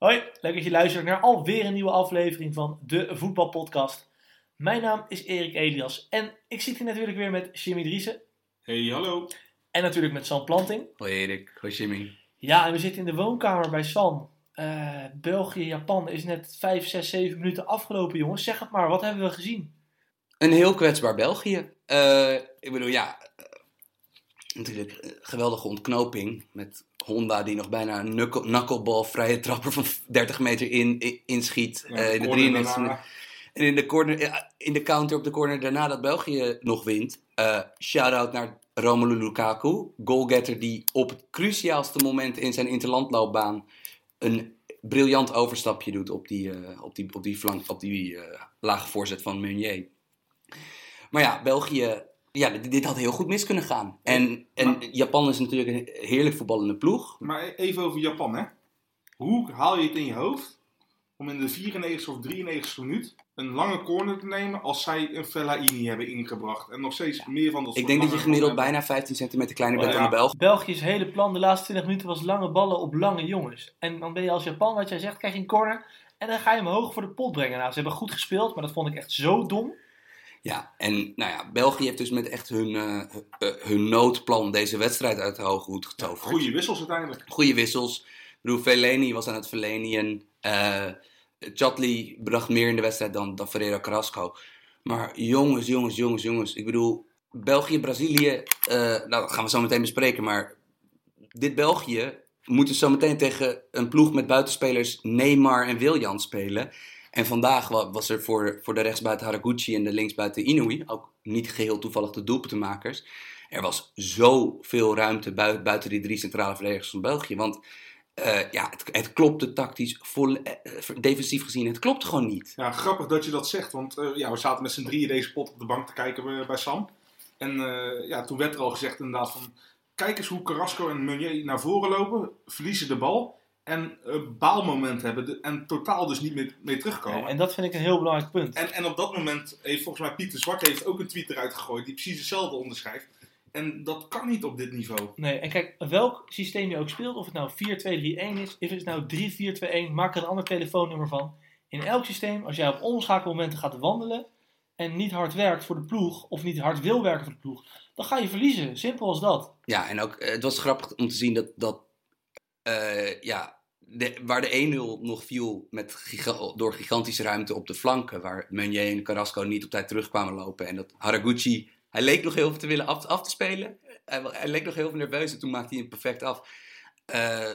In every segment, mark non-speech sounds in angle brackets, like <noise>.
Hoi, leuk dat je luistert naar alweer een nieuwe aflevering van de Voetbalpodcast. Mijn naam is Erik Elias en ik zit hier natuurlijk weer met Jimmy Driessen Hey, hallo. en natuurlijk met Sam Planting. Hoi Erik, hoi Jimmy. Ja, en we zitten in de woonkamer bij Sam. Eh, België, Japan is net 5, 6, 7 minuten afgelopen, jongens. Zeg het maar, wat hebben we gezien? Een heel kwetsbaar België. Eh, ik bedoel, ja, natuurlijk eh, geweldige ontknoping met Honda die nog bijna een knuckle- knuckleball vrije trapper van 30 meter in, in- inschiet Ja, eh, in de corner 93 daarna. En in de, corner, eh, in de counter op de corner daarna dat België nog wint. eh Shout-out naar Romelu Lukaku. Goalgetter die op het cruciaalste moment in zijn interlandloopbaan een briljant overstapje doet op die, op die, op die, flank, op die lage voorzet van Meunier. Maar ja, België, ja, dit, dit had heel goed mis kunnen gaan. En, en Maar- Japan is natuurlijk een heerlijk voetballende ploeg. Maar even over Japan, hè. Hoe haal je het in je hoofd om in de 94 of 93 minuut een lange corner te nemen als zij een Fellaini hebben ingebracht? En nog steeds meer van dat Ik denk dat je gemiddeld bijna 15 centimeter kleiner bent Oh, dan ja. de Belgen. België's hele plan de laatste 20 minuten was lange ballen op lange jongens. En dan ben je als Japan, wat jij zegt, krijg je een corner en dan ga je hem hoog voor de pot brengen. Nou, ze hebben goed gespeeld, maar dat vond ik echt zo dom. Ja, en nou ja, België heeft dus met echt hun, eh, eh, hun noodplan deze wedstrijd uit de hoge hoed getoverd. Goede wissels uiteindelijk. Goeie wissels. Ik bedoel, Fellaini was aan het verlenen. eh Chatli bracht meer in de wedstrijd dan, dan Ferreira Carrasco. Maar jongens, jongens, jongens, jongens. Ik bedoel, België, Brazilië, nou, dat gaan we zo meteen bespreken. Maar dit België moet dus zo meteen tegen een ploeg met buitenspelers Neymar en Wiljan spelen. En vandaag wa- was er voor, voor de rechtsbuiten Haraguchi en de linksbuiten Inouye, ook niet geheel toevallig de doelpuntenmakers. Er was zoveel ruimte bui- buiten die drie centrale verdedigers van België. Want eh, ja, het, het klopte tactisch, eh, defensief gezien, het klopte gewoon niet. Ja, grappig dat je dat zegt, want eh, ja, we zaten met z'n drieën deze pot op de bank te kijken bij, Sam. En ja, toen werd er al gezegd inderdaad van, kijk eens hoe Carrasco en Meunier naar voren lopen, verliezen de bal en een baalmoment hebben en totaal dus niet meer mee terugkomen. En dat vind ik een heel belangrijk punt. En, en op dat moment heeft volgens mij Pieter Zwart heeft ook een tweet eruit gegooid die precies hetzelfde onderschrijft. En dat kan niet op dit niveau. Nee, en kijk, welk systeem je ook speelt, of het nou 4-2-3-1 is, of het nou 3-4-2-1, maak er een ander telefoonnummer van. In elk systeem, als jij op omschakelmomenten gaat wandelen en niet hard werkt voor de ploeg, of niet hard wil werken voor de ploeg, dan ga je verliezen. Simpel als dat. Ja, en ook, eh, het was grappig om te zien dat, dat eh, ja, de, waar de 1-0 nog viel met giga- door gigantische ruimte op de flanken, waar Meunier en Carrasco niet op tijd terugkwamen lopen. En dat Haraguchi, hij leek nog heel veel te willen af, af te spelen. Hij, leek nog heel veel nerveus en toen maakte hij hem perfect af. Eh,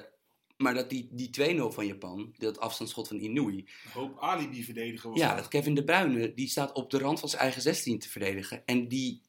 maar dat die, die 2-0 van Japan, dat afstandsschot van Inouye, Een hoop alibi-verdedigen was ja, dat Kevin De Bruyne, die staat op de rand van zijn eigen 16 te verdedigen. En die,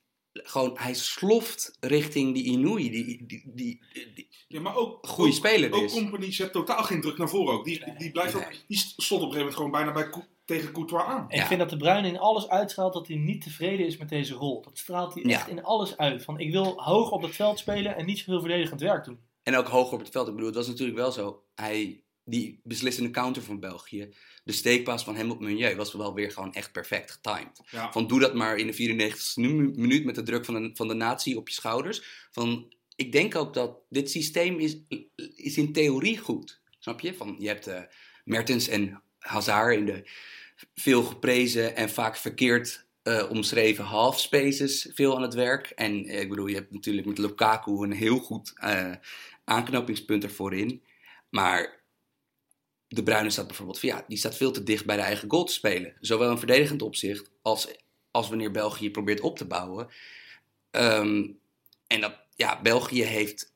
gewoon, hij sloft richting die Inouye, die, die, die, die, Ja, maar ook, goede ook, speler ook is. Company zet totaal geen druk naar voren ook. Die, die, blijft ook, die stond op een gegeven moment gewoon bijna bij, tegen Courtois aan. En Ja. ik vind dat de Bruyne in alles uitstraalt dat hij niet tevreden is met deze rol. Dat straalt hij Ja. echt in alles uit. Van ik wil hoog op het veld spelen en niet zoveel verdedigend werk doen. En ook hoger op het veld. Ik bedoel, het was natuurlijk wel zo. Hij, die beslissende counter van België, de steekpaas van hem op Meunier, was wel weer gewoon echt perfect getimed. Ja. Van doe dat maar in de 94ste nu- minuut met de druk van de, van de natie op je schouders. Van, ik denk ook dat dit systeem is, is in theorie goed. Snap je? Van, je hebt eh, Mertens en Hazard in de veel geprezen en vaak verkeerd eh, omschreven half spaces veel aan het werk. En eh, ik bedoel, je hebt natuurlijk met Lukaku een heel goed aanknopingspunt ervoor in. Maar de Bruyne staat bijvoorbeeld, van, ja, die staat veel te dicht bij de eigen goal te spelen. Zowel in verdedigend opzicht als, als wanneer België probeert op te bouwen. Ehm, en dat, ja, België heeft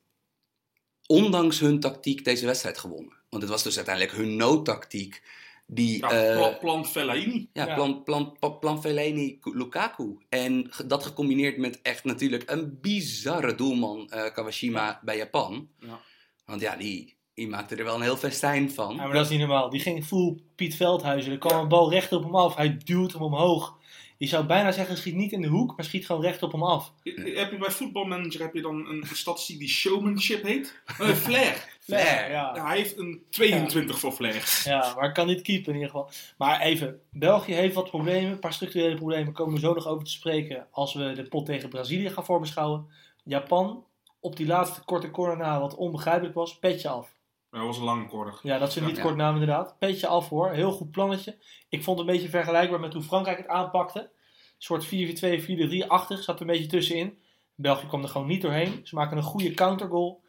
ondanks hun tactiek deze wedstrijd gewonnen. Want het was dus uiteindelijk hun noodtactiek die... Ja, eh, plan, plan Fellaini. ja, Ja. plan, plan, plan, Fellaini Lukaku. En dat gecombineerd met echt natuurlijk een bizarre doelman eh, Kawashima bij Japan. Ja. Want ja, die, die maakte er wel een heel festijn van. Ja, maar dat is niet normaal. Die ging full Piet Veldhuizen. Er kwam een bal recht op hem af. Hij duwt hem omhoog. Je zou bijna zeggen, schiet niet in de hoek, maar schiet gewoon recht op hem af. Heb je bij voetbalmanager heb je dan een statistiek die showmanship heet? Een <laughs> flair. Flair. Ja. Ja, hij heeft een 22 voor flair. ja, maar kan niet keepen in ieder geval. Maar even, België heeft wat problemen. Een paar structurele problemen komen we zo nog over te spreken als we de pot tegen Brazilië gaan voorbeschouwen. Japan, op die laatste korte corner na, wat onbegrijpelijk was, petje af. Dat was een lange. Ja, dat ze hem niet Ja. kort namen inderdaad. Beetje af hoor. Heel goed plannetje. Ik vond het een beetje vergelijkbaar met hoe Frankrijk het aanpakte. Een soort 4-4-2, 4-3-achtig. Zat er een beetje tussenin. België kwam er gewoon niet doorheen. Ze maken een goede countergoal.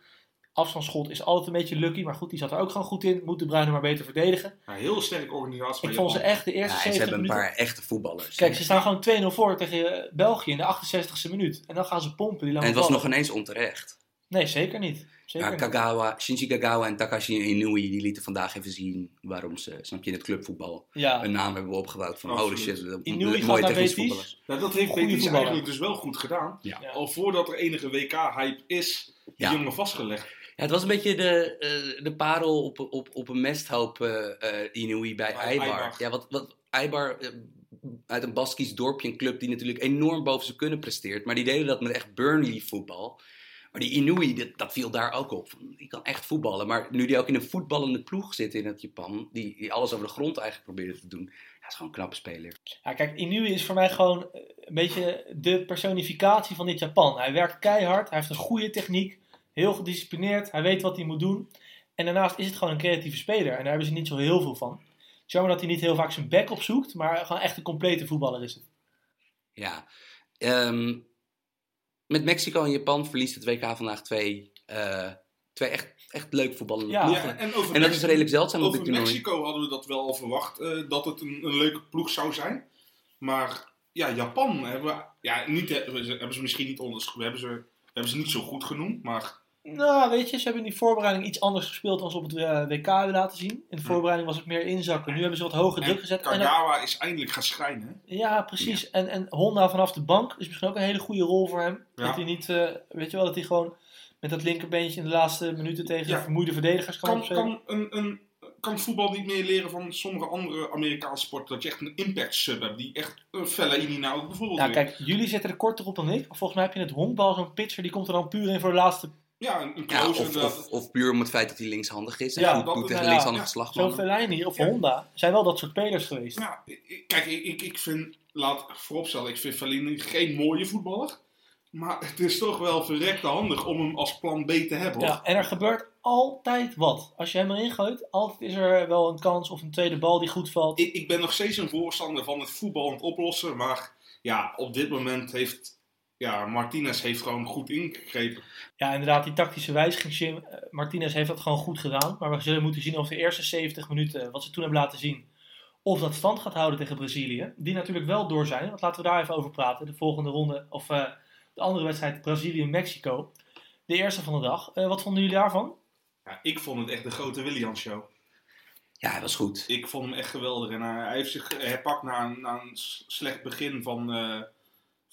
Afstandsschot is altijd een beetje lucky. Maar goed, die zat er ook gewoon goed in. Moet de Bruyne maar beter verdedigen. Ja, heel sterke organisatie. Ik vond ze echt de eerste Ja, ze 70 hebben een minuten... paar echte voetballers. Kijk, ze staan gewoon 2-0 voor tegen eh, België in de 68e minuut. En dan gaan ze pompen. Die en lange het was ballen. nog ineens onterecht. Nee, zeker niet. Zeker. Kagawa, Shinji Kagawa en Takashi Inui die lieten vandaag even zien waarom ze, snap je, in het clubvoetbal Ja, een naam hebben opgebouwd van holy shit, Inui voetballers. Ja, dat heeft Goeie Betis voetballer. eigenlijk dus wel goed gedaan. Ja. Ja. Al voordat er enige WK-hype is, die Ja. jongen vastgelegd. Ja, het was een beetje de, eh, de parel op, op, op een mesthoop eh eh, Inui bij Eibar. Ja, wat, wat Eibar uit een Baskisch dorpje, een club die natuurlijk enorm boven zijn kunnen presteert, maar die deden dat met echt Burnley voetbal. Maar die Inui, dat, dat viel daar ook op. Die kan echt voetballen. Maar nu die ook in een voetballende ploeg zit in het Japan, die, die alles over de grond eigenlijk probeerde te doen, ja, is gewoon een knappe speler. Ja, kijk, Inui is voor mij gewoon eh, een beetje de personificatie van dit Japan. Hij werkt keihard, hij heeft een goede techniek, heel gedisciplineerd, hij weet wat hij moet doen. En daarnaast is het gewoon een creatieve speler en daar hebben ze niet zo heel veel van. Jammer dat hij niet heel vaak zijn back opzoekt, maar gewoon echt een complete voetballer is het. Ja. Ehm, met Mexico en Japan verliest het WK vandaag twee, eh, twee echt, echt leuk voetballende Ja. ploegen. Ja, en over En dat is redelijk zeldzaam op dit Over toernooi. Mexico hadden we dat wel al verwacht, eh, dat het een, een leuke ploeg zou zijn. Maar ja, Japan hebben, we, ja, niet, hebben, ze, hebben ze misschien niet. We hebben ze, we hebben ze niet zo goed genoemd, maar Nou, weet je, ze hebben in die voorbereiding iets anders gespeeld dan ze op het eh, WK hebben laten zien. In de Hm. voorbereiding was het meer inzakken. Nu hebben ze wat hoger druk gezet. En Kagawa is eindelijk gaan schijnen. Ja, precies. En, en Honda vanaf de bank is misschien ook een hele goede rol voor hem. Ja. Dat hij niet, eh, weet je wel, dat hij gewoon met dat linkerbeentje in de laatste minuten tegen Ja. vermoeide verdedigers kan, Kan, kan, een, een, kan voetbal niet meer leren van sommige andere Amerikaanse sporten? Dat je echt een impact sub hebt, die echt een felle Inina ook bijvoorbeeld Nou, kijk, jullie zitten er korter op dan ik. Volgens mij heb je in het honkbal zo'n pitcher, die komt er dan puur in voor de laatste. Ja, een, een Ja, close of, inderdaad. of, of puur om het feit dat hij linkshandig is. En Ja, goed dat- doet tegen nou ja, linkshandige ja, Zo'n. Fellaini of Ja. Honda zijn wel dat soort spelers geweest. Ja, kijk, ik, ik, ik vind, laat vooropstellen, ik vind Fellini geen mooie voetballer. Maar het is toch wel verrekte handig om hem als plan B te hebben. hoor. Ja, en er gebeurt altijd wat. Als je hem erin gooit, altijd is er wel een kans of een tweede bal die goed valt. Ik, ik ben nog steeds een voorstander van het voetbal aan het oplossen. Maar ja, op dit moment heeft ja, Martinez heeft gewoon goed ingegrepen. Ja, inderdaad, die tactische wijziging. Jim, eh, Martinez heeft dat gewoon goed gedaan. Maar we zullen moeten zien of de eerste 70 minuten, wat ze toen hebben laten zien, of dat stand gaat houden tegen Brazilië. Die natuurlijk wel door zijn. Want laten we daar even over praten. De volgende ronde, of eh, de andere wedstrijd, Brazilië-Mexico. De eerste van de dag. Eh, wat vonden jullie daarvan? Ja, ik vond het echt de grote Williams show. Ja, hij was goed. Ik vond hem echt geweldig. En hij, heeft zich herpakt na een, na een s- slecht begin van, eh,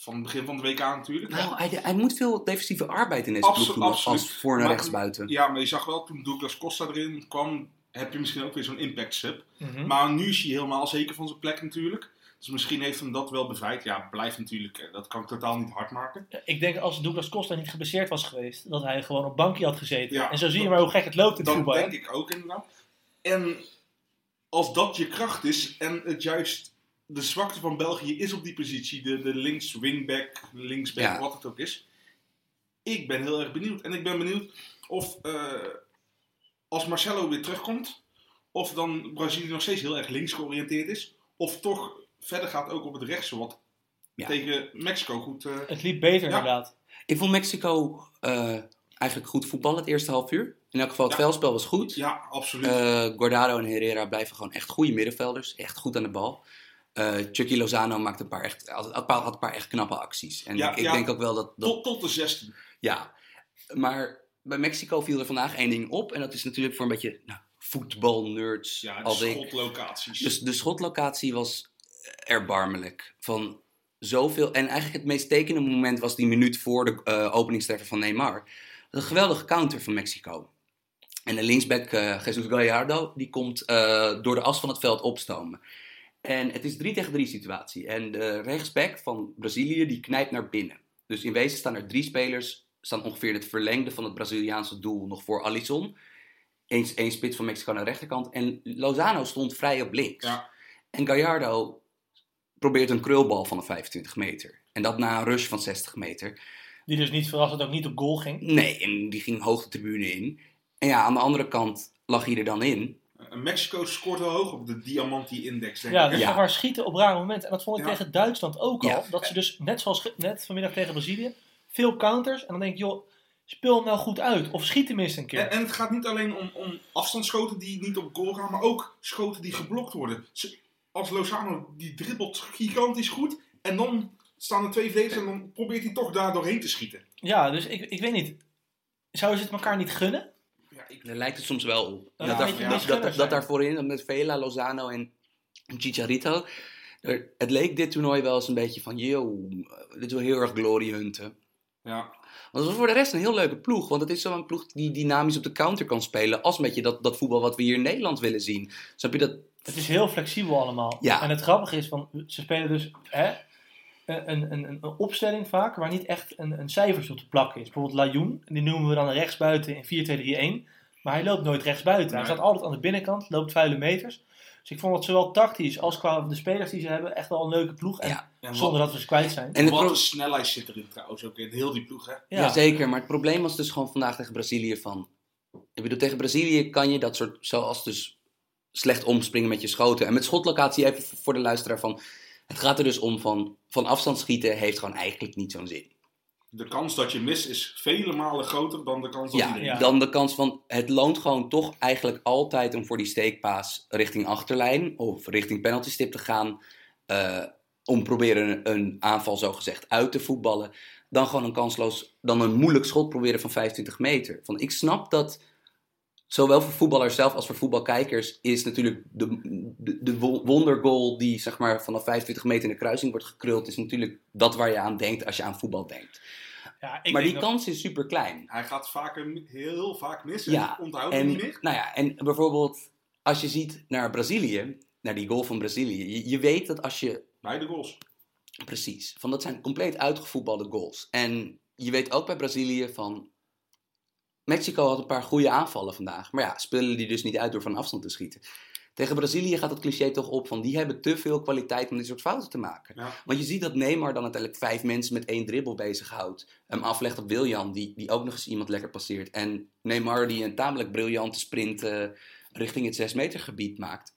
van het begin van het WK natuurlijk. Nou, hij, hij moet veel defensieve arbeid in deze Absolu- ploeg doen als- absoluut. voor en Maar- rechtsbuiten. Ja, maar je zag wel toen Douglas Costa erin kwam, heb je misschien ook weer zo'n impact sub. Mhm. Maar nu is hij helemaal zeker van zijn plek natuurlijk. Dus misschien heeft hem dat wel bevrijd. Ja, blijft natuurlijk, eh, dat kan ik totaal niet hard maken. Ja, Ik denk als Douglas Costa niet geblesseerd was geweest, dat hij gewoon op bankje had gezeten. Ja, en zo zie je dat- maar hoe gek het loopt in het Dat voetbal. hè? denk ik ook inderdaad. En als dat je kracht is en het juist de zwakte van België is op die positie, de, de links wingback, linksback, Ja. wat het ook is. Ik ben heel erg benieuwd. En ik ben benieuwd of eh, als Marcelo weer terugkomt, of dan Brazilië nog steeds heel erg links georiënteerd is, of toch verder gaat ook op het rechtse, wat Ja. tegen Mexico goed... eh, Het liep beter Ja. inderdaad. Ik vond Mexico eh, eigenlijk goed voetballen het eerste half uur. In elk geval, het Ja. veldspel was goed. ja, absoluut. Eh, Guardado en Herrera blijven gewoon echt goede middenvelders. Echt goed aan de bal. Eh Chucky Lozano maakte een paar echt, had, had had een paar echt knappe acties. En Ja, ik, ik ja. denk ook wel dat, dat tot, tot de 16. Ja, maar bij Mexico viel er vandaag één ding op. En dat is natuurlijk voor een beetje nou, voetbalnerds Ja, de als ik. schotlocaties. Dus de schotlocatie was erbarmelijk. Van zoveel. En eigenlijk het meest tekenende moment was die minuut voor de eh openingstreffer van Neymar. Een geweldige counter van Mexico. En de linksback eh Jesus Gallardo, die komt door de as van het veld opstomen. En het is 3 tegen 3 situatie. En de rechtsback van Brazilië, die knijpt naar binnen. Dus in wezen staan er drie spelers, staan ongeveer het verlengde van het Braziliaanse doel nog voor Alisson. Eén één spits van Mexico naar de rechterkant. En Lozano stond vrij op links. Ja. En Gallardo probeert een krulbal van de 25 meter. En dat na een rush van 60 meter. Die dus niet verrassend ook niet op goal ging. Nee, en die ging hoog de tribune in. En ja, aan de andere kant, lag hij er dan in. Mexico scoort wel hoog op de Diamanti-index, denk Ja, ik. dus Ja. maar schieten op rare momenten. En dat vond ik Ja. tegen Duitsland ook al. Ja. Dat ze dus, net zoals net vanmiddag tegen Brazilië, veel counters. En dan denk ik, joh, speel hem nou goed uit. Of schiet tenminste een keer. En, en het gaat niet alleen om, om afstandsschoten die niet op goal gaan, maar ook schoten die geblokt worden. Ze- Als Lozano, die dribbelt gigantisch goed. En dan staan er twee verdedigers en dan probeert hij toch daar doorheen te schieten. Ja, dus ik, ik weet niet. Zouden ze het elkaar niet gunnen? Ik, Daar lijkt het soms wel op. Ja, dat, ja, dat, dat, daar voorin, met Vela, Lozano en Chicharito. er- het leek dit toernooi wel eens een beetje van, yo, dit wil heel erg glory hunten. ja. Want het was voor de rest een heel leuke ploeg. Want het is zo'n ploeg die dynamisch op de counter kan spelen. Als een beetje dat, dat voetbal wat we hier in Nederland willen zien. Snap je dat? Het is heel flexibel allemaal. Ja. En het grappige is, van, ze spelen dus hè, een, een, een, een opstelling vaak waar niet echt een, een cijfertje op te plakken is. Bijvoorbeeld Lajoen, die noemen we dan rechtsbuiten in 4-2-3-1. Maar hij loopt nooit rechtsbuiten. Hij Nee. staat altijd aan de binnenkant, loopt vuile meters. Dus ik vond het zowel tactisch als qua de spelers die ze hebben echt wel een leuke ploeg. En Ja. En zonder wat, dat we ze kwijt zijn. En het wat pro- een snelheid zit erin trouwens ook in heel die ploeg, hè. Ja. Ja. zeker. Maar het probleem was dus gewoon vandaag tegen Brazilië van... Ik bedoel, tegen Brazilië kan je dat soort... Zoals dus slecht omspringen met je schoten. En met schotlocatie, even voor de luisteraar van... Het gaat er dus om van... Van afstand schieten heeft gewoon eigenlijk niet zo'n zin. De kans dat je mist is vele malen groter dan de kans dat Ja, Ja. dan de kans van... Het loont gewoon toch eigenlijk altijd om voor die steekpaas richting achterlijn... Of richting penaltystip te gaan... eh, om proberen een, aanval zogezegd uit te voetballen... Dan gewoon een kansloos... Dan een moeilijk schot proberen van 25 meter. Van, ik snap dat... Zowel voor voetballers zelf als voor voetbalkijkers is natuurlijk de, de, de wo- wondergoal die zeg maar vanaf 25 meter in de kruising wordt gekruld, is natuurlijk dat waar je aan denkt als je aan voetbal denkt. Ja, ik maar die kans is super klein. Hij gaat vaker, heel vaak mis Ja, en onthoudt hem En, niet meer. nou ja, en bijvoorbeeld als je ziet naar Brazilië, naar die goal van Brazilië, je, je weet dat als je Beide goals. Precies. Van dat zijn compleet uitgevoetbalde goals. En je weet ook bij Brazilië van. Mexico had een paar goede aanvallen vandaag. Maar ja, spelen die dus niet uit door van afstand te schieten. Tegen Brazilië gaat het cliché toch op van die hebben te veel kwaliteit om dit soort fouten te maken. Ja. Want je ziet dat Neymar dan uiteindelijk vijf mensen met één dribbel bezighoudt. Hem aflegt op Willian, die, die ook nog eens iemand lekker passeert. En Neymar die een tamelijk briljante sprint eh, richting het 6 meter gebied maakt.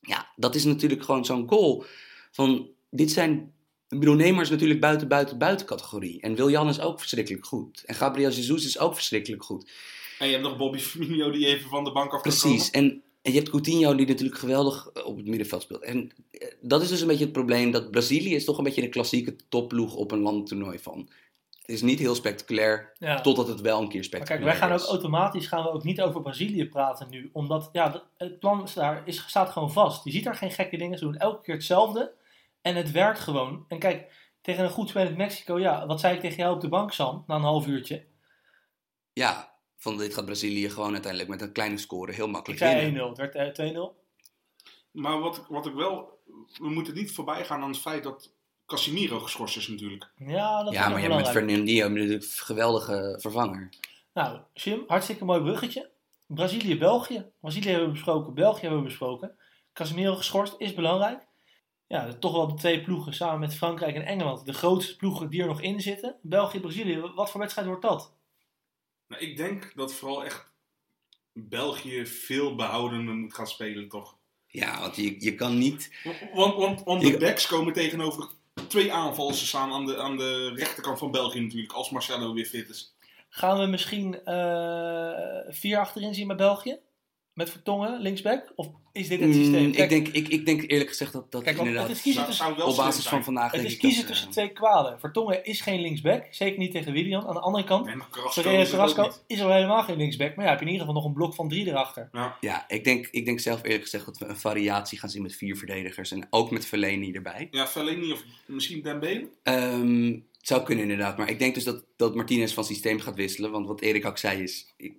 Ja, dat is natuurlijk gewoon zo'n goal. Van, dit zijn... Ik bedoel, Neymar is natuurlijk buiten, buiten, buiten categorie. En Willian is ook verschrikkelijk goed. En Gabriel Jesus is ook verschrikkelijk goed. En je hebt nog Bobby Firmino die even van de bank af Precies. komen. En, en je hebt Coutinho die natuurlijk geweldig eh, op het middenveld speelt. En eh, dat is dus een beetje het probleem. Dat Brazilië is toch een beetje de klassieke topploeg op een landentoernooi van. Het is niet heel spectaculair, ja. totdat het wel een keer Maar spectaculair kijk, wij gaan ook is. automatisch gaan we ook niet over Brazilië praten nu. Omdat ja, het plan is daar, is, staat gewoon vast. Je ziet daar geen gekke dingen. Ze doen elke keer hetzelfde. En het werkt gewoon. En kijk, tegen een goed spelend Mexico, ja, wat zei ik tegen jou op de bank, Sam, na een half uurtje? Ja, van dit gaat Brazilië gewoon uiteindelijk met een kleine score heel Ik makkelijk zei 1-0, winnen. het werd eh, 2-0. Maar wat, wat ik wel... We moeten niet voorbij gaan aan het feit dat Casimiro geschorst is natuurlijk. Ja, dat is Ja, maar je hebt met. Fernandinho natuurlijk een geweldige vervanger. Nou, Jim, hartstikke mooi bruggetje. Brazilië-België. Brazilië hebben we besproken, België hebben we besproken. Casemiro geschorst is belangrijk. Ja, toch wel de twee ploegen samen met Frankrijk en Engeland. De grootste ploegen die er nog in zitten. België-Brazilië, wat voor wedstrijd wordt dat? Nou, ik denk dat vooral echt België veel behoudender moet gaan spelen, toch? Ja, want je, je kan niet... Want, want, want de backs komen tegenover twee aanvallers te staan aan de, aan de rechterkant van België natuurlijk, als Marcelo weer fit is. Gaan we misschien eh, vier achterin zien bij België? Met Vertongen, linksback? Of is dit het systeem? Mm, ik, Kijk, denk, ik, ik denk eerlijk gezegd dat, dat Kijk, inderdaad... het is kiezen Zou, tussen, zou wel op basis zijn. van vandaag het denk is ik kiezen dat, tussen eh, twee kwalen. Vertongen is geen linksback. Zeker niet tegen Willian. Aan de andere kant, Nee, maar Carrasco Ferreira is al helemaal geen linksback. Maar ja, heb je in ieder geval nog een blok van drie erachter. Ja. Ja, ik denk, ik denk zelf eerlijk gezegd dat we een variatie gaan zien met vier verdedigers. En ook met Fellaini erbij. Ja, Fellaini of misschien Dembele. Ehm, het zou kunnen inderdaad. Maar ik denk dus dat, dat Martinez van systeem gaat wisselen. Want wat Erik ook zei is... Ik,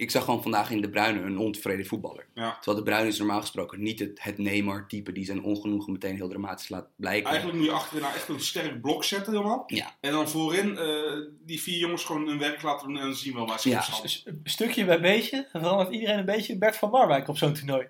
ik, zag gewoon vandaag in De Bruyne een ontevreden voetballer. Ja. Terwijl De Bruyne is normaal gesproken niet het, het Neymar-type... die zijn ongenoegen meteen heel dramatisch laat blijken. Eigenlijk moet je achterin nou echt een sterk blok zetten helemaal. Ja. En dan voorin eh, die vier jongens gewoon hun werk laten doen en dan zien we wel waar ze Ja. op staan. Stukje bij beetje verandert iedereen een beetje Bert van Marwijk op zo'n toernooi.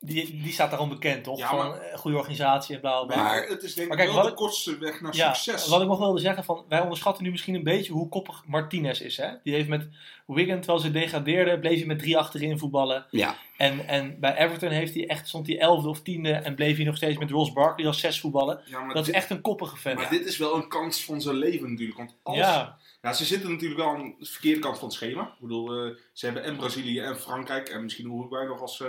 Die, die staat daarom bekend, toch? Ja, Van maar- eh, goede organisatie en bla bla bla. Maar het is denk ik maar kijk, wel wat de ik- kortste weg naar Ja, succes. wat ik nog wilde zeggen, van, wij onderschatten nu misschien een beetje hoe koppig Martinez is. Hè? Die heeft met Wigan, terwijl ze degradeerden, bleef hij met drie achterin voetballen. Ja, En, en bij Everton heeft hij echt, stond hij elfde of tiende en bleef hij nog steeds met Ross Barkley als zes voetballen. ja, maar Dat is echt een koppige vent. maar dit is wel een kans van zijn leven natuurlijk. Want als, ja, Ja, ze zitten natuurlijk wel aan de verkeerde kant van het schema. Ik bedoel, eh, ze hebben en Brazilië en Frankrijk en misschien Uruguay nog als eh,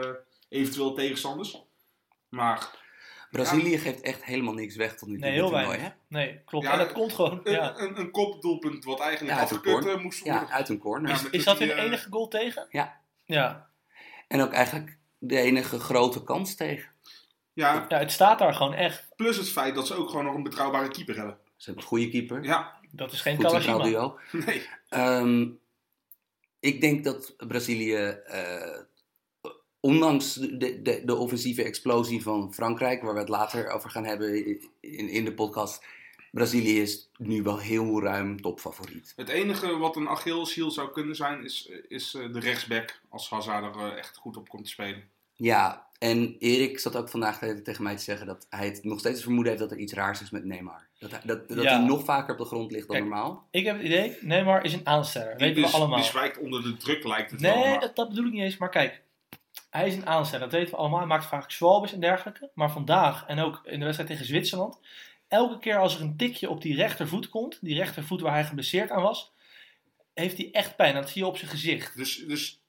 eventueel tegenstanders. Maar Brazilië geeft echt helemaal niks weg tot nu toe. nee, in heel dit toernooi, weinig. hè? Nee, klopt. Ja, en dat komt gewoon. een, Ja. een, een kopdoelpunt wat eigenlijk Ja, uit een afgekeurd corner. eh, moest worden. Ja, uit een corner. Ja, met Is dat hun eh, enige goal tegen? Ja. Ja. En ook eigenlijk de enige grote kans tegen. Ja, ja, het staat daar gewoon echt. plus het feit dat ze ook gewoon nog een betrouwbare keeper hebben. Ze hebben een goede keeper. Ja, Dat is geen duo. nee. Ehm, ik denk dat Brazilië, eh, ondanks de, de, de offensieve explosie van Frankrijk, waar we het later over gaan hebben in, in de podcast, Brazilië is nu wel heel ruim topfavoriet. Het enige wat een Achilleshiel zou kunnen zijn, is, is eh, de rechtsback. Als Hazard er eh, echt goed op komt te spelen. Ja, en Erik zat ook vandaag tegen mij te zeggen dat hij het nog steeds het vermoeden heeft dat er iets raars is met Neymar. Dat, hij, dat, dat Ja. hij nog vaker op de grond ligt dan Kijk, normaal. Ik heb het idee, Neymar is een aansteller. Die, Weten we allemaal. die zwijgt onder de druk, lijkt het wel. Nee, maar- dat, dat bedoel ik niet eens. Maar kijk, hij is een aansteller. Dat weten we allemaal. Hij maakt vaak zwalbes en dergelijke. Maar vandaag, en ook in de wedstrijd tegen Zwitserland... elke keer als er een tikje op die rechtervoet komt... die rechtervoet waar hij geblesseerd aan was... heeft hij echt pijn. Dat zie je op zijn gezicht. Dus, dus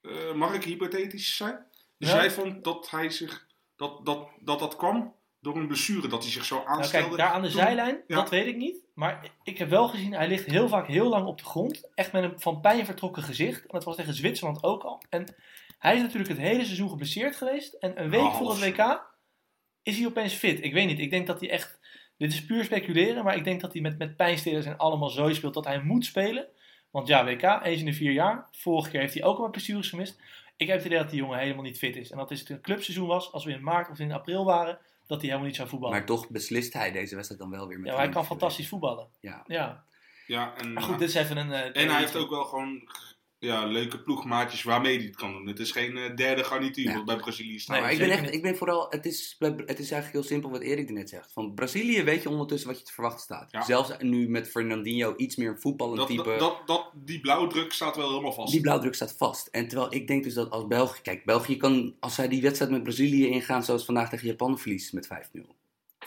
eh, mag ik hypothetisch zijn? Dus Ja. jij vond dat hij zich dat, dat, dat dat kwam door een blessure, dat hij zich zo Nou, aanstelde? kijk, daar aan de toen- zijlijn, ja. dat weet ik niet. Maar ik heb wel gezien, hij ligt heel vaak heel lang op de grond. Echt met een van pijn vertrokken gezicht. En dat was tegen Zwitserland ook al. En hij is natuurlijk het hele seizoen geblesseerd geweest. En een week Oh, voor het. WK is hij opeens fit. Ik weet niet, ik denk dat hij echt... Dit is puur speculeren, maar ik denk dat hij met, met pijnstillers en allemaal zo speelt dat hij moet spelen. Want ja, WK, eens in de vier jaar. Vorige keer heeft hij ook al wat blessures gemist. Ik heb het idee dat die jongen helemaal niet fit is. En dat is het een clubseizoen was, als we in maart of in april waren, dat hij helemaal niet zou voetballen. Maar toch beslist hij deze wedstrijd dan wel weer met Ja, maar hij kan fantastisch voetballen. Ja. Ja. Ja, en, Maar goed, dit is even een... eh, en hij heeft ook wel gewoon ja, leuke ploegmaatjes waarmee hij het kan doen. Het is geen eh, derde garnituur Ja. wat bij Brazilië staat. Nee, maar ik ben, echt, ik ben vooral, het is, het is eigenlijk heel simpel wat Erik er net zegt. Van Brazilië weet je ondertussen wat je te verwachten staat. Ja. Zelfs nu met Fernandinho iets meer een voetballend dat, type. dat, dat, dat- die blauwdruk staat wel helemaal vast. Die blauwdruk staat vast. En terwijl ik denk dus dat als België... Kijk, België kan, als zij die wedstrijd met Brazilië ingaan... zoals vandaag tegen Japan verliest met 5-0.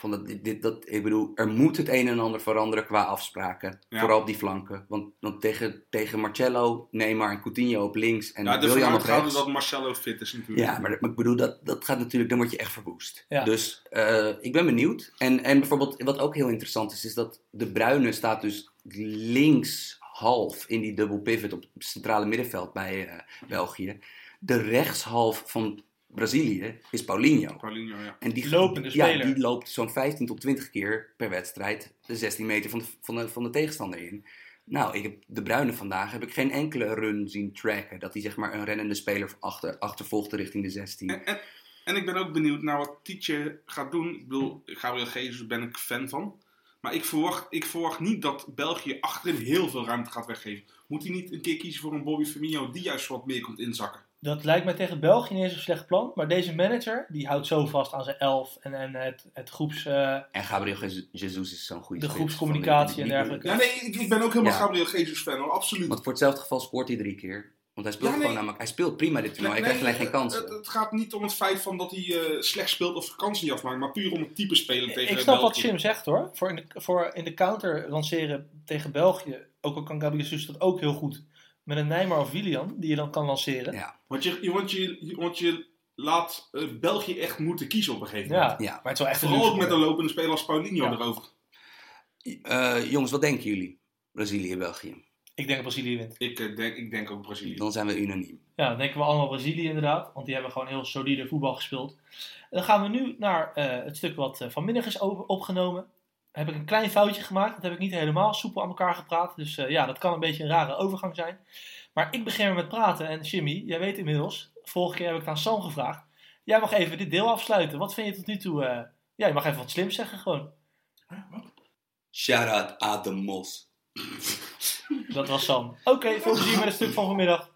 Van dat, dit, dit, dat, ik bedoel, er moet het een en ander veranderen qua afspraken. Ja. Vooral op die flanken. Want, want tegen, tegen Marcello, Neymar en Coutinho op links... en ja, de Willian op rechts... dat Marcelo fit is natuurlijk. Ja, maar, maar ik bedoel, dat, dat gaat natuurlijk, dan word je echt verwoest. Ja. Dus eh, ik ben benieuwd. En, en bijvoorbeeld, wat ook heel interessant is, is dat de Bruine staat dus links half in die double pivot op het centrale middenveld bij eh, België. De rechtshalf van Brazilië is Paulinho. Paulinho, ja. En die, Lopende ja, speler. die loopt zo'n 15 tot 20 keer per wedstrijd de 16 meter van de, van de, van de tegenstander in. Nou, ik heb de Bruine vandaag heb ik geen enkele run zien tracken. Dat hij zeg maar een rennende speler achter, achtervolgde richting de 16. En, en, en ik ben ook benieuwd naar wat Tietje gaat doen. Ik bedoel, Gabriel Jesus ben ik fan van. Maar ik verwacht, ik verwacht niet dat België achterin heel veel ruimte gaat weggeven. Moet hij niet een keer kiezen voor een Bobby Firmino die juist wat meer komt inzakken? Dat lijkt mij tegen België niet eens een slecht plan. Maar deze manager, die houdt zo vast aan zijn elf en, en het, het groeps... eh, En Gabriel Je- Jesus is zo'n goede De groepscommunicatie de- en dergelijke. Ja, nee, ik, ik ben ook helemaal Ja. Gabriel Jesus fan hoor, absoluut. Want voor hetzelfde geval scoort hij drie keer. Want hij speelt Ja, nee. gewoon namelijk. Hij speelt prima dit toernooi. Nee, hij krijgt alleen geen het, kansen. het gaat niet om het feit van dat hij eh, slecht speelt of kansen niet afmaakt, maar puur om het type spelen tegen ik snap wat België. Jim zegt hoor. Voor in, de, voor in de counter lanceren tegen België. Ook al kan Gabriel Jesus dat ook heel goed. Met een Neymar of Willian, die je dan kan lanceren. Ja. Want je, want je, want je laat eh, België echt moeten kiezen op een gegeven moment. Ja. maar het is wel echt een Vooral ook met een lopende speler als Paulinho Ja. erover. Eh, jongens, wat denken jullie? Brazilië, België. Ik denk dat Brazilië wint. Ik, eh, denk, ik denk ook Brazilië. Dan zijn we unaniem. Ja, dan denken we allemaal Brazilië inderdaad. Want die hebben gewoon heel solide voetbal gespeeld. En dan gaan we nu naar eh, het stuk wat eh, vanmiddag is opgenomen. Heb ik een klein foutje gemaakt. Dat heb ik niet helemaal soepel aan elkaar gepraat. Dus eh, ja, dat kan een beetje een rare overgang zijn. Maar ik begin weer met praten. En Jimmy, jij weet inmiddels. Vorige keer heb ik aan Sam gevraagd. Jij mag even dit deel afsluiten. Wat vind je tot nu toe... eh, ja, je mag even wat slims zeggen gewoon. Shout out Adam Mos. Dat was Sam. Oké, veel plezier met het stuk van vanmiddag.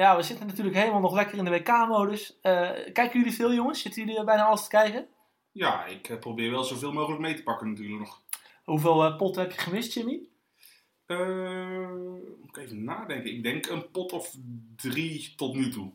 Ja, we zitten natuurlijk helemaal nog lekker in de WK-modus. Eh, kijken jullie veel, jongens? Zitten jullie bijna alles te kijken? Ja, ik eh, probeer wel zoveel mogelijk mee te pakken natuurlijk nog. Hoeveel eh, potten heb je gemist, Jimmy? Eh, moet ik even nadenken. Ik denk een pot of drie tot nu toe.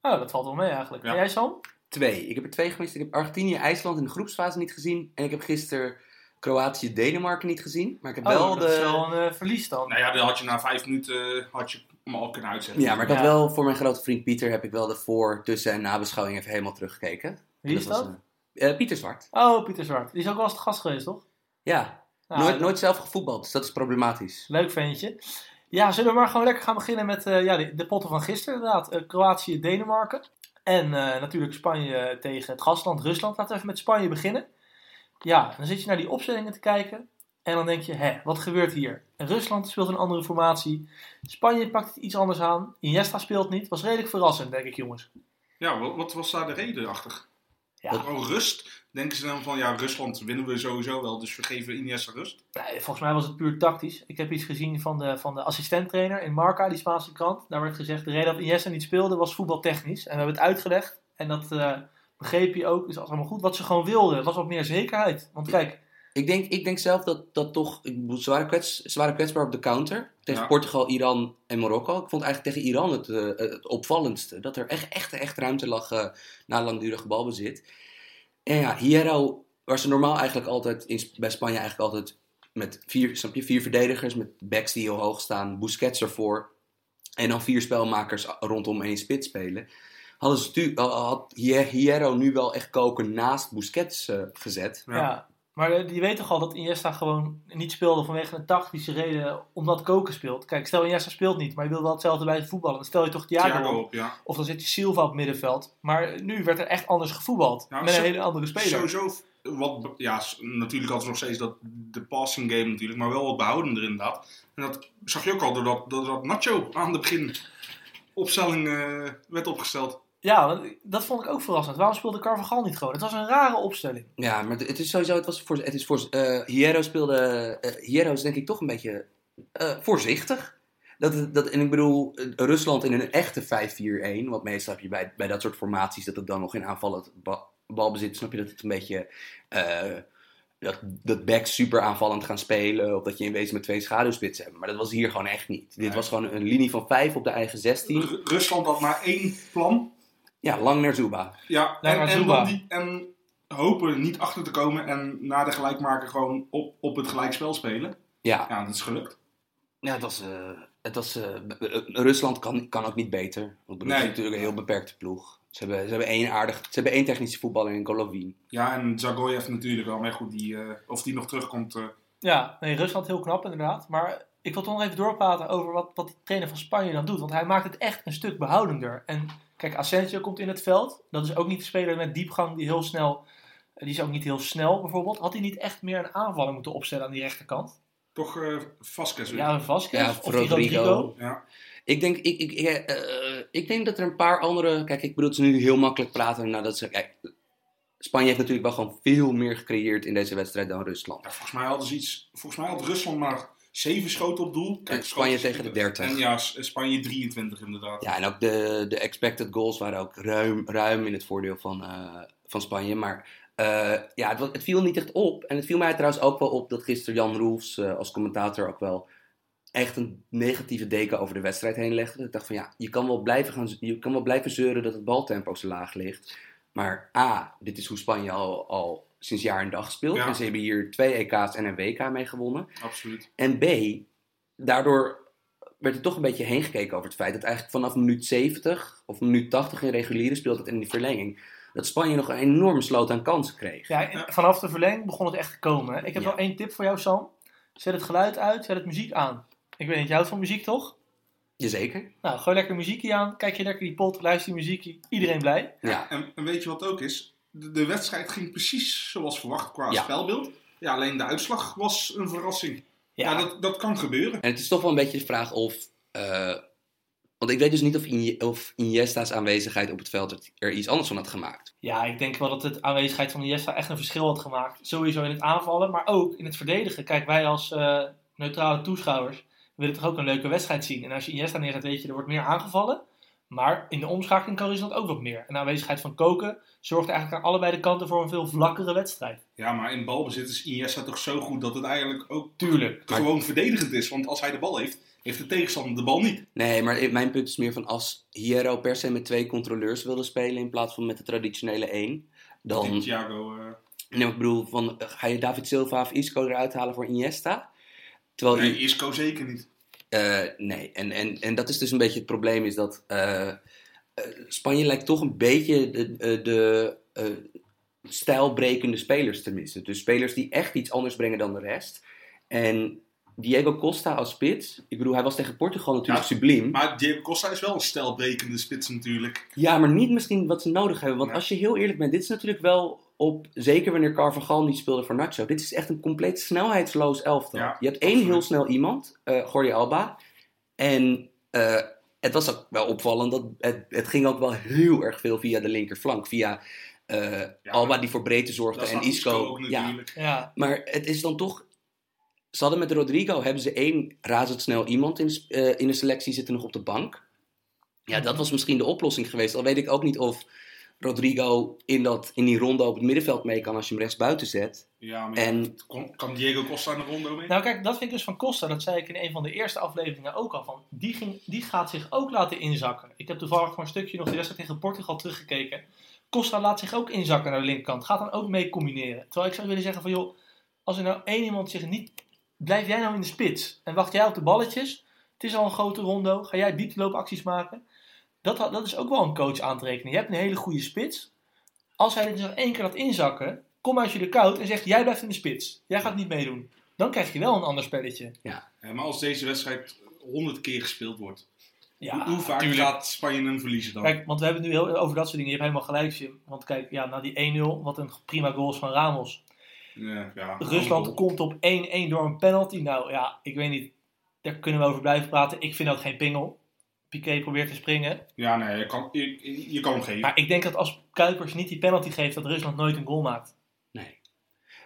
Oh, dat valt wel mee eigenlijk. Ja. En jij, Sam? Twee. Ik heb er twee gemist. Ik heb Argentinië, IJsland in de groepsfase niet gezien. En ik heb gisteren Kroatië, Denemarken niet gezien. Maar ik heb Oh, wel dat de... is wel een verlies dan. Nou ja, dan had je na vijf minuten had je hem al kunnen uitzetten. Ja, maar ik had Ja. wel voor mijn grote vriend Pieter heb ik wel de voor, tussen en nabeschouwing even helemaal teruggekeken. Wie is dat? eh, eh, Pieter Zwart. Oh, Pieter Zwart. Die is ook wel eens te gast geweest, toch? Ja, Nou, nooit, nooit zelf gevoetbald, dus dat is problematisch. Leuk ventje. Ja, zullen we maar gewoon lekker gaan beginnen met eh, ja, de, de potten van gisteren inderdaad. Eh, Kroatië, Denemarken. En eh, natuurlijk Spanje tegen het gastland Rusland. Laten we even met Spanje beginnen. Ja, dan zit je naar die opstellingen te kijken. En dan denk je, hè, wat gebeurt hier? Rusland speelt een andere formatie. Spanje pakt het iets anders aan. Iniesta speelt niet. Was redelijk verrassend, denk ik, jongens. Ja, wat, wat was daar de reden achter? Ja. Gewoon rust. Denken ze dan van, ja, Rusland winnen we sowieso wel, dus we geven Iniesta rust. Nee, volgens mij was het puur tactisch. Ik heb iets gezien van de, van de assistenttrainer in Marca, die Spaanse krant. Daar werd gezegd, de reden dat Iniesta niet speelde was voetbaltechnisch. En we hebben het uitgelegd. En dat eh, begreep je ook. Dus dat was allemaal goed. Wat ze gewoon wilden, was wat meer zekerheid. Want kijk, Ik denk, ik denk zelf dat, dat toch, ik bedoel, ze waren, kwets, ze waren kwetsbaar op de counter. Tegen Ja. Portugal, Iran en Marokko. Ik vond eigenlijk tegen Iran het, eh, het opvallendste. Dat er echt, echt, echt ruimte lag eh, na langdurig balbezit. En ja, Hierro, waar ze normaal eigenlijk altijd, in, bij Spanje eigenlijk altijd met vier, snap je, vier verdedigers, met backs die heel hoog staan, Busquets ervoor. En dan vier spelmakers rondom één spits spelen. Hadden ze, tu- had Hierro nu wel echt koken naast Busquets eh, gezet. ja. Maar eh, je weet toch al dat Iniesta gewoon niet speelde vanwege een tactische reden omdat Koken speelt. Kijk, stel Iniesta speelt niet, maar je wil wel hetzelfde bij het voetballen. Dan stel je toch Thiago, Thiago op. ja. Of dan zit je Silva op het middenveld. Maar nu werd er echt anders gevoetbald. Met een hele andere speler. Sowieso, wat, ja, natuurlijk hadden ze nog steeds dat, de passing game natuurlijk, maar wel wat behoudender inderdaad. En dat zag je ook al doordat, doordat Nacho aan de begin opstelling eh, werd opgesteld. Ja, dat vond ik ook verrassend. Waarom speelde Carvajal niet gewoon? Het was een rare opstelling. Ja, maar het is sowieso, het was voor, het is voor, eh Hierro speelde, eh Hierro is denk ik toch een beetje eh, voorzichtig. Dat, dat, en ik bedoel, Rusland in een echte 5-4-1, want meestal heb je bij, bij dat soort formaties dat het dan nog in aanvallen ba balbezit, snap je dat het een beetje, eh, dat, dat backs super aanvallend gaan spelen, of dat je in wezen met twee schaduwspitsen hebt. Maar dat was hier gewoon echt niet. Dit was gewoon een linie van 5 op de eigen 16. R- Rusland had maar één plan. Ja, lang naar Zuba. Ja, Lang en, naar en, Zuba. die, en hopen niet achter te komen en na de gelijkmaker gewoon op, op het gelijkspel spelen. Ja, Ja, dat is gelukt. Ja, het was, eh, het was eh, eh, Rusland kan, kan ook niet beter. Want Nee. Is natuurlijk een heel beperkte ploeg. Ze hebben, ze hebben één aardig, ze hebben één technische voetballer in Golovin. Ja, en Zagoyev natuurlijk wel. Maar goed, die, eh, of die nog terugkomt. eh, Ja, nee, Rusland heel knap inderdaad. Maar ik wil toch nog even doorpraten over wat, wat de trainer van Spanje dan doet. Want hij maakt het echt een stuk behoudender. En kijk, Asensio komt in het veld. Dat is ook niet de speler met diepgang die heel snel... Die is ook niet heel snel bijvoorbeeld. Had hij niet echt meer een aanvaller moeten opstellen aan die rechterkant? toch eh Vasquez weer. Ja, een Vasquez Ja, of Rodrigo. Rodrigo. Ja. Ik denk, ik, ik, ik, eh, eh, ik denk dat er een paar andere... Kijk, ik bedoel, is nu heel makkelijk praten nadat ze... Kijk, Spanje heeft natuurlijk wel gewoon veel meer gecreëerd in deze wedstrijd dan Rusland. Ja, volgens mij hadden ze iets. Volgens mij had Rusland maar 7 schoten op doel. En Spanje tegen de 30. En ja, Spanje 23 inderdaad. Ja, en ook de, de expected goals waren ook ruim, ruim in het voordeel van, eh, van Spanje. Maar eh, ja, het, het viel niet echt op. En het viel mij trouwens ook wel op dat gisteren Jan Roels eh, als commentator ook wel echt een negatieve deken over de wedstrijd heen legde. Ik dacht van ja, je kan wel blijven, gaan, je kan wel blijven zeuren dat het baltempo zo laag ligt. Maar A, dit is hoe Spanje al, al sinds jaar en dag speelt. Ja. En ze hebben hier twee EK's en een WK mee gewonnen. Absoluut. En B, daardoor werd er toch een beetje heen gekeken over het feit dat eigenlijk vanaf minuut 70 of minuut 80 in reguliere speeltijd en in die verlenging, dat Spanje nog een enorme sloot aan kansen kreeg. Ja, en vanaf de verlenging begon het echt te komen. hè. Ik heb Ja. wel één tip voor jou, Sam. Zet het geluid uit, zet het muziek aan. Ik weet niet, je houdt van muziek toch? Jazeker. Nou, gooi lekker muziekje aan. Kijk je lekker die pot, luister die muziekje. Iedereen blij. Ja. En, en weet je wat ook is? De, de wedstrijd ging precies zoals verwacht qua Ja. spelbeeld. Ja, alleen de uitslag was een verrassing. Ja, Ja, dat, dat kan gebeuren. En het is toch wel een beetje de vraag of. eh, want ik weet dus niet of, Inje- of Iniesta's aanwezigheid op het veld er iets anders van had gemaakt. ja, ik denk wel dat de aanwezigheid van Iniesta echt een verschil had gemaakt. Sowieso in het aanvallen, maar ook in het verdedigen. Kijk, wij als eh, neutrale toeschouwers willen toch ook een leuke wedstrijd zien. En als je Iniesta neerzet, weet je, er wordt meer aangevallen. Maar in de omschakeling kan Rusland ook wat meer. En de aanwezigheid van Koken zorgt eigenlijk aan allebei de kanten voor een veel vlakkere wedstrijd. Ja, maar in balbezit is Iniesta toch zo goed dat het eigenlijk ook Tuurlijk. gewoon verdedigend is. Want als hij de bal heeft, heeft de tegenstander de bal niet. Nee, maar mijn punt is meer van als Hierro per se met twee controleurs wilde spelen in plaats van met de traditionele één, Dan... Thiago, eh, Nee, maar ik bedoel, van, ga je David Silva of Isco eruit halen voor Iniesta? Terwijl nee, Isco zeker niet. Eh, nee, en, en, en dat is dus een beetje het probleem, is dat eh, eh, Spanje lijkt toch een beetje de, de, de stijlbrekende spelers te missen. Dus spelers die echt iets anders brengen dan de rest. En Diego Costa als spits, ik bedoel, hij was tegen Portugal natuurlijk Ja, subliem. Maar Diego Costa is wel een stijlbrekende spits natuurlijk. Ja, maar niet misschien wat ze nodig hebben. Want als je heel eerlijk bent, dit is natuurlijk wel op, zeker wanneer Carvajal niet speelde voor Nacho, dit is echt een compleet snelheidsloos elftal. Ja, je hebt één absoluut. heel snel iemand, eh Jordi Alba. En eh, het was ook wel opvallend, dat het, het ging ook wel heel erg veel via de linkerflank. Via eh, Alba die voor breedte zorgde en Isco ja, maar het is dan toch. Ze hadden met Rodrigo hebben ze één razendsnel iemand in de, eh, in de selectie zitten nog op de bank. Ja, dat was misschien de oplossing geweest. Al weet ik ook niet of Rodrigo in, dat, in die ronde op het middenveld mee kan als je hem rechts buiten zet. Ja, maar En kan Diego Costa in de ronde mee? Nou kijk, dat vind ik dus van Costa. Dat zei ik in een van de eerste afleveringen ook al. Van, die, ging, die gaat zich ook laten inzakken. Ik heb toevallig voor een stukje nog de wedstrijd tegen Portugal teruggekeken. Costa laat zich ook inzakken naar de linkerkant. Gaat dan ook mee combineren. Terwijl ik zou willen zeggen van joh, als er nou één iemand zich niet... Blijf jij nou in de spits en wacht jij op de balletjes. Het is al een grote rondo. Ga jij diepteloopacties maken. Dat, dat is ook wel een coach aan te rekenen. Je hebt een hele goede spits. Als hij dit nog één keer laat inzakken, kom uit je de koud en zegt jij blijft in de spits. Jij gaat niet meedoen. Dan krijg je wel een ander spelletje. Ja, maar als deze wedstrijd honderd keer gespeeld wordt, Ja, hoe vaak tuurlijk. gaat Spanje hem verliezen dan? Kijk, want we hebben het nu heel, over dat soort dingen. Je hebt helemaal gelijk, Jim. Want kijk, ja, na die 1-0, wat een prima goal is van Ramos. ja, ja, Rusland komt op 1-1 door een penalty. Nou ja, ik weet niet. Daar kunnen we over blijven praten. Ik vind dat geen pingel. Piqué probeert te springen. Ja, nee, je kan, je, je kan hem geven. Maar ik denk dat als Kuipers niet die penalty geeft, dat Rusland nooit een goal maakt. nee.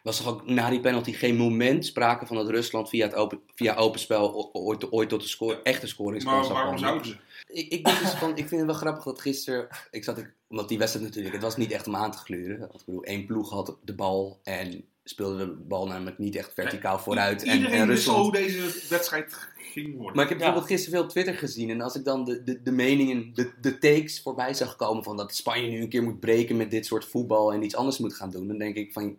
Was toch ook na die penalty geen moment sprake van dat Rusland via, het open, via open spel ooit, ooit tot de score, echte scoringskans maar waarom komen? zouden ze? Ik, ik, denk dus van, ik vind het wel grappig dat gisteren, ik zat, ik, omdat die wedstrijd natuurlijk, het was niet echt om aan te gluren. Want Ik bedoel, één ploeg had de bal en speelde de bal namelijk niet echt verticaal vooruit. En, Iedereen en Rusland hoe deze wedstrijd ging worden. Maar ik heb Ja. bijvoorbeeld gisteren veel op Twitter gezien. En als ik dan de, de, de meningen, de, de takes voorbij zag komen van dat Spanje nu een keer moet breken met dit soort voetbal en iets anders moet gaan doen. Dan denk ik van,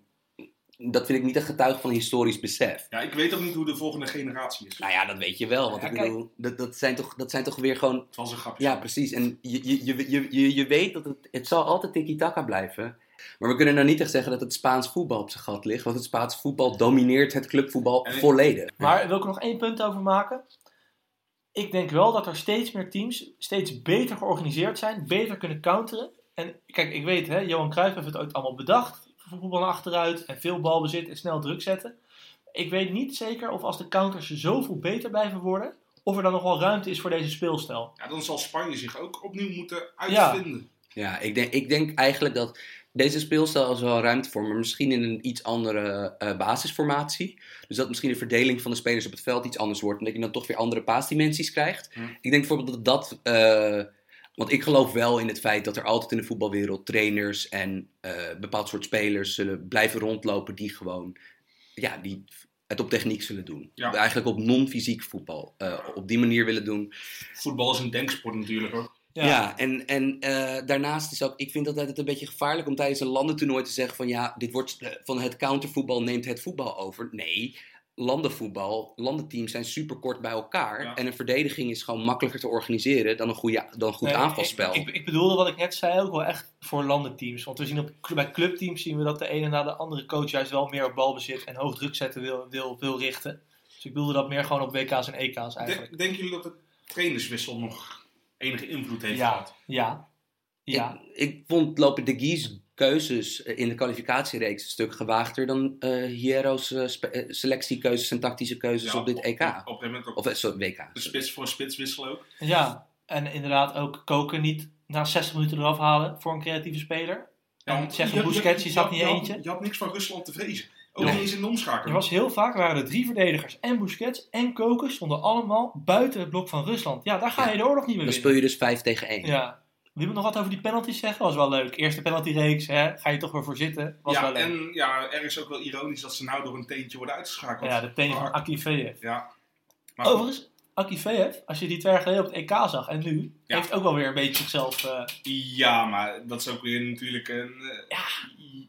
dat vind ik niet een getuige van historisch besef. Ja, ik weet ook niet hoe de volgende generatie is. Nou ja, dat weet je wel. Want Ja, ik kijk. bedoel, dat, dat, zijn toch, dat zijn toch weer gewoon... Het was een grapje. Ja, precies. En je, je, je, je, je, je weet dat het, het zal altijd tiki-taka blijven. Maar we kunnen nou niet echt zeggen dat het Spaans voetbal op zijn gat ligt. Want het Spaans voetbal domineert het clubvoetbal En volledig. Maar wil ik er nog één punt over maken? Ik denk wel dat er steeds meer teams steeds beter georganiseerd zijn, beter kunnen counteren. En kijk, ik weet, hè, Johan Cruijff heeft het ooit allemaal bedacht. Voetbal naar achteruit en veel balbezit en snel druk zetten. Ik weet niet zeker of als de counters zoveel beter blijven worden, of er dan nog wel ruimte is voor deze speelstijl. Ja, dan zal Spanje zich ook opnieuw moeten uitvinden. Ja, ik denk, ik denk eigenlijk dat deze speelstijl is wel ruimte voor, maar misschien in een iets andere eh, basisformatie. Dus dat misschien de verdeling van de spelers op het veld iets anders wordt. En dat je dan toch weer andere paasdimensies krijgt. Hm. Ik denk bijvoorbeeld dat dat. eh, want ik geloof wel in het feit dat er altijd in de voetbalwereld trainers en eh bepaald soort spelers zullen blijven rondlopen die gewoon ja, die het op techniek zullen doen. Ja. Eigenlijk op non-fysiek voetbal. op die manier willen doen. Voetbal is een denksport natuurlijk ook. Ja, en, en eh, daarnaast is ook, ik vind altijd het een beetje gevaarlijk om tijdens een landentoernooi te zeggen van ja, dit wordt eh, van het countervoetbal neemt het voetbal over. Nee, landenvoetbal, landenteams zijn super kort bij elkaar Ja. en een verdediging is gewoon makkelijker te organiseren dan een, goede, dan een goed Nee, aanvalspel. Ik, ik, ik bedoelde wat ik net zei ook wel echt voor landenteams. Want we zien op, bij clubteams zien we dat de ene na de andere coach juist wel meer op balbezit en hoog druk zetten wil, wil, wil richten. Dus ik bedoelde dat meer gewoon op WK's en EK's eigenlijk. Denk, denken jullie dat de trainerswissel nog enige invloed heeft Ja, gehad? ja, ja. Ik, ik vond Lopen de Gies keuzes eh, in de kwalificatiereeks een stuk gewaagder dan eh Hiero's eh, selectiekeuzes en tactische keuzes Ja, op dit EK. Op, op een moment ook Of sorry, WK. de spits voor spits wisselen ook. Ja, en inderdaad ook koken niet na 60 minuten eraf halen voor een creatieve speler. En want zeggen, je- je- Busquets, je je zat had- niet je had- eentje. Je had niks van Rusland te vrezen. Ook Ja. eens in de Er omschakeling. was heel vaak, waren er drie verdedigers en Busquets en Koken stonden allemaal buiten het blok van Rusland. Ja, daar ga Ja. je de oorlog niet meer Dan winnen. speel je dus 5 tegen 1. Ja. Wie moet nog wat over die penalties zeggen? Was wel leuk. Eerste penaltyreeks, hè? ga je toch weer voor zitten. Was wel ja, leuk. en ja, er is ook wel ironisch dat ze nou door een teentje worden uitgeschakeld. Ja, de teen van Akiveev. Ja. Maar Overigens, Akivev, als je die twee jaar geleden op het EK zag en nu, Ja. heeft ook wel weer een beetje zichzelf... eh, ja, maar dat is ook weer natuurlijk een... eh, Ja.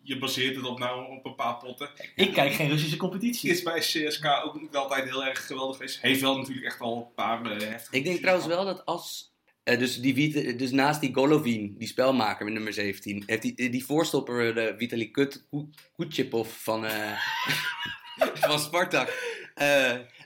Je baseert het op nou op een paar potten. ik kijk geen Russische competitie. Is bij CSK ook niet altijd heel erg geweldig geweest. Heeft wel natuurlijk echt al een paar eh, heftige Ik denk trouwens wel dat als. eh, dus, die, Vita- dus naast die Golovin, die spelmaker met nummer 17, heeft die, die voorstopper de Vitali Kut, Ku- Kutjepov van, eh, <laughs> van Spartak.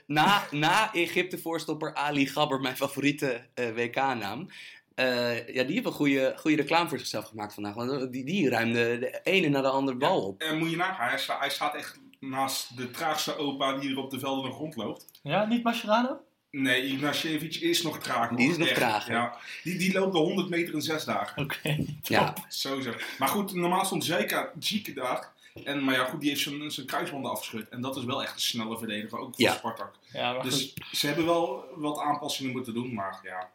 Eh, na, na Egypte voorstopper Ali Gabber, mijn favoriete eh, WK-naam. eh, ja, die heeft een goede, goede reclame voor zichzelf gemaakt vandaag. Want die, die ruimde de ene na de andere bal op. En moet je nagaan, hij, sta- hij staat echt naast de traagste opa die hier op de velden nog rondloopt. Ja, niet Mascherano? Nee, Ignashevich is nog traag. Die is nog Echt, traag, hè? Ja. Die, die loopt de 100 meter in zes dagen. Oké. Ja, Zo zo. Maar goed, normaal stond Zeka zieke daar. En, maar ja, goed, die heeft zijn, zijn kruisbanden afgescheurd. En dat is wel echt een snelle verdediger, ook voor Ja. Spartak. Ja, maar goed. Dus ze hebben wel wat aanpassingen moeten doen, maar ja.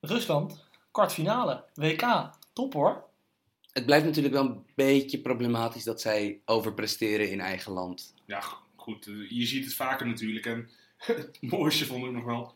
Rusland, kwartfinale, WK. Top hoor. het blijft natuurlijk wel een beetje problematisch dat zij overpresteren in eigen land. Ja, goed, eh, je ziet het vaker natuurlijk. En <laughs> het mooiste vond ik nog wel,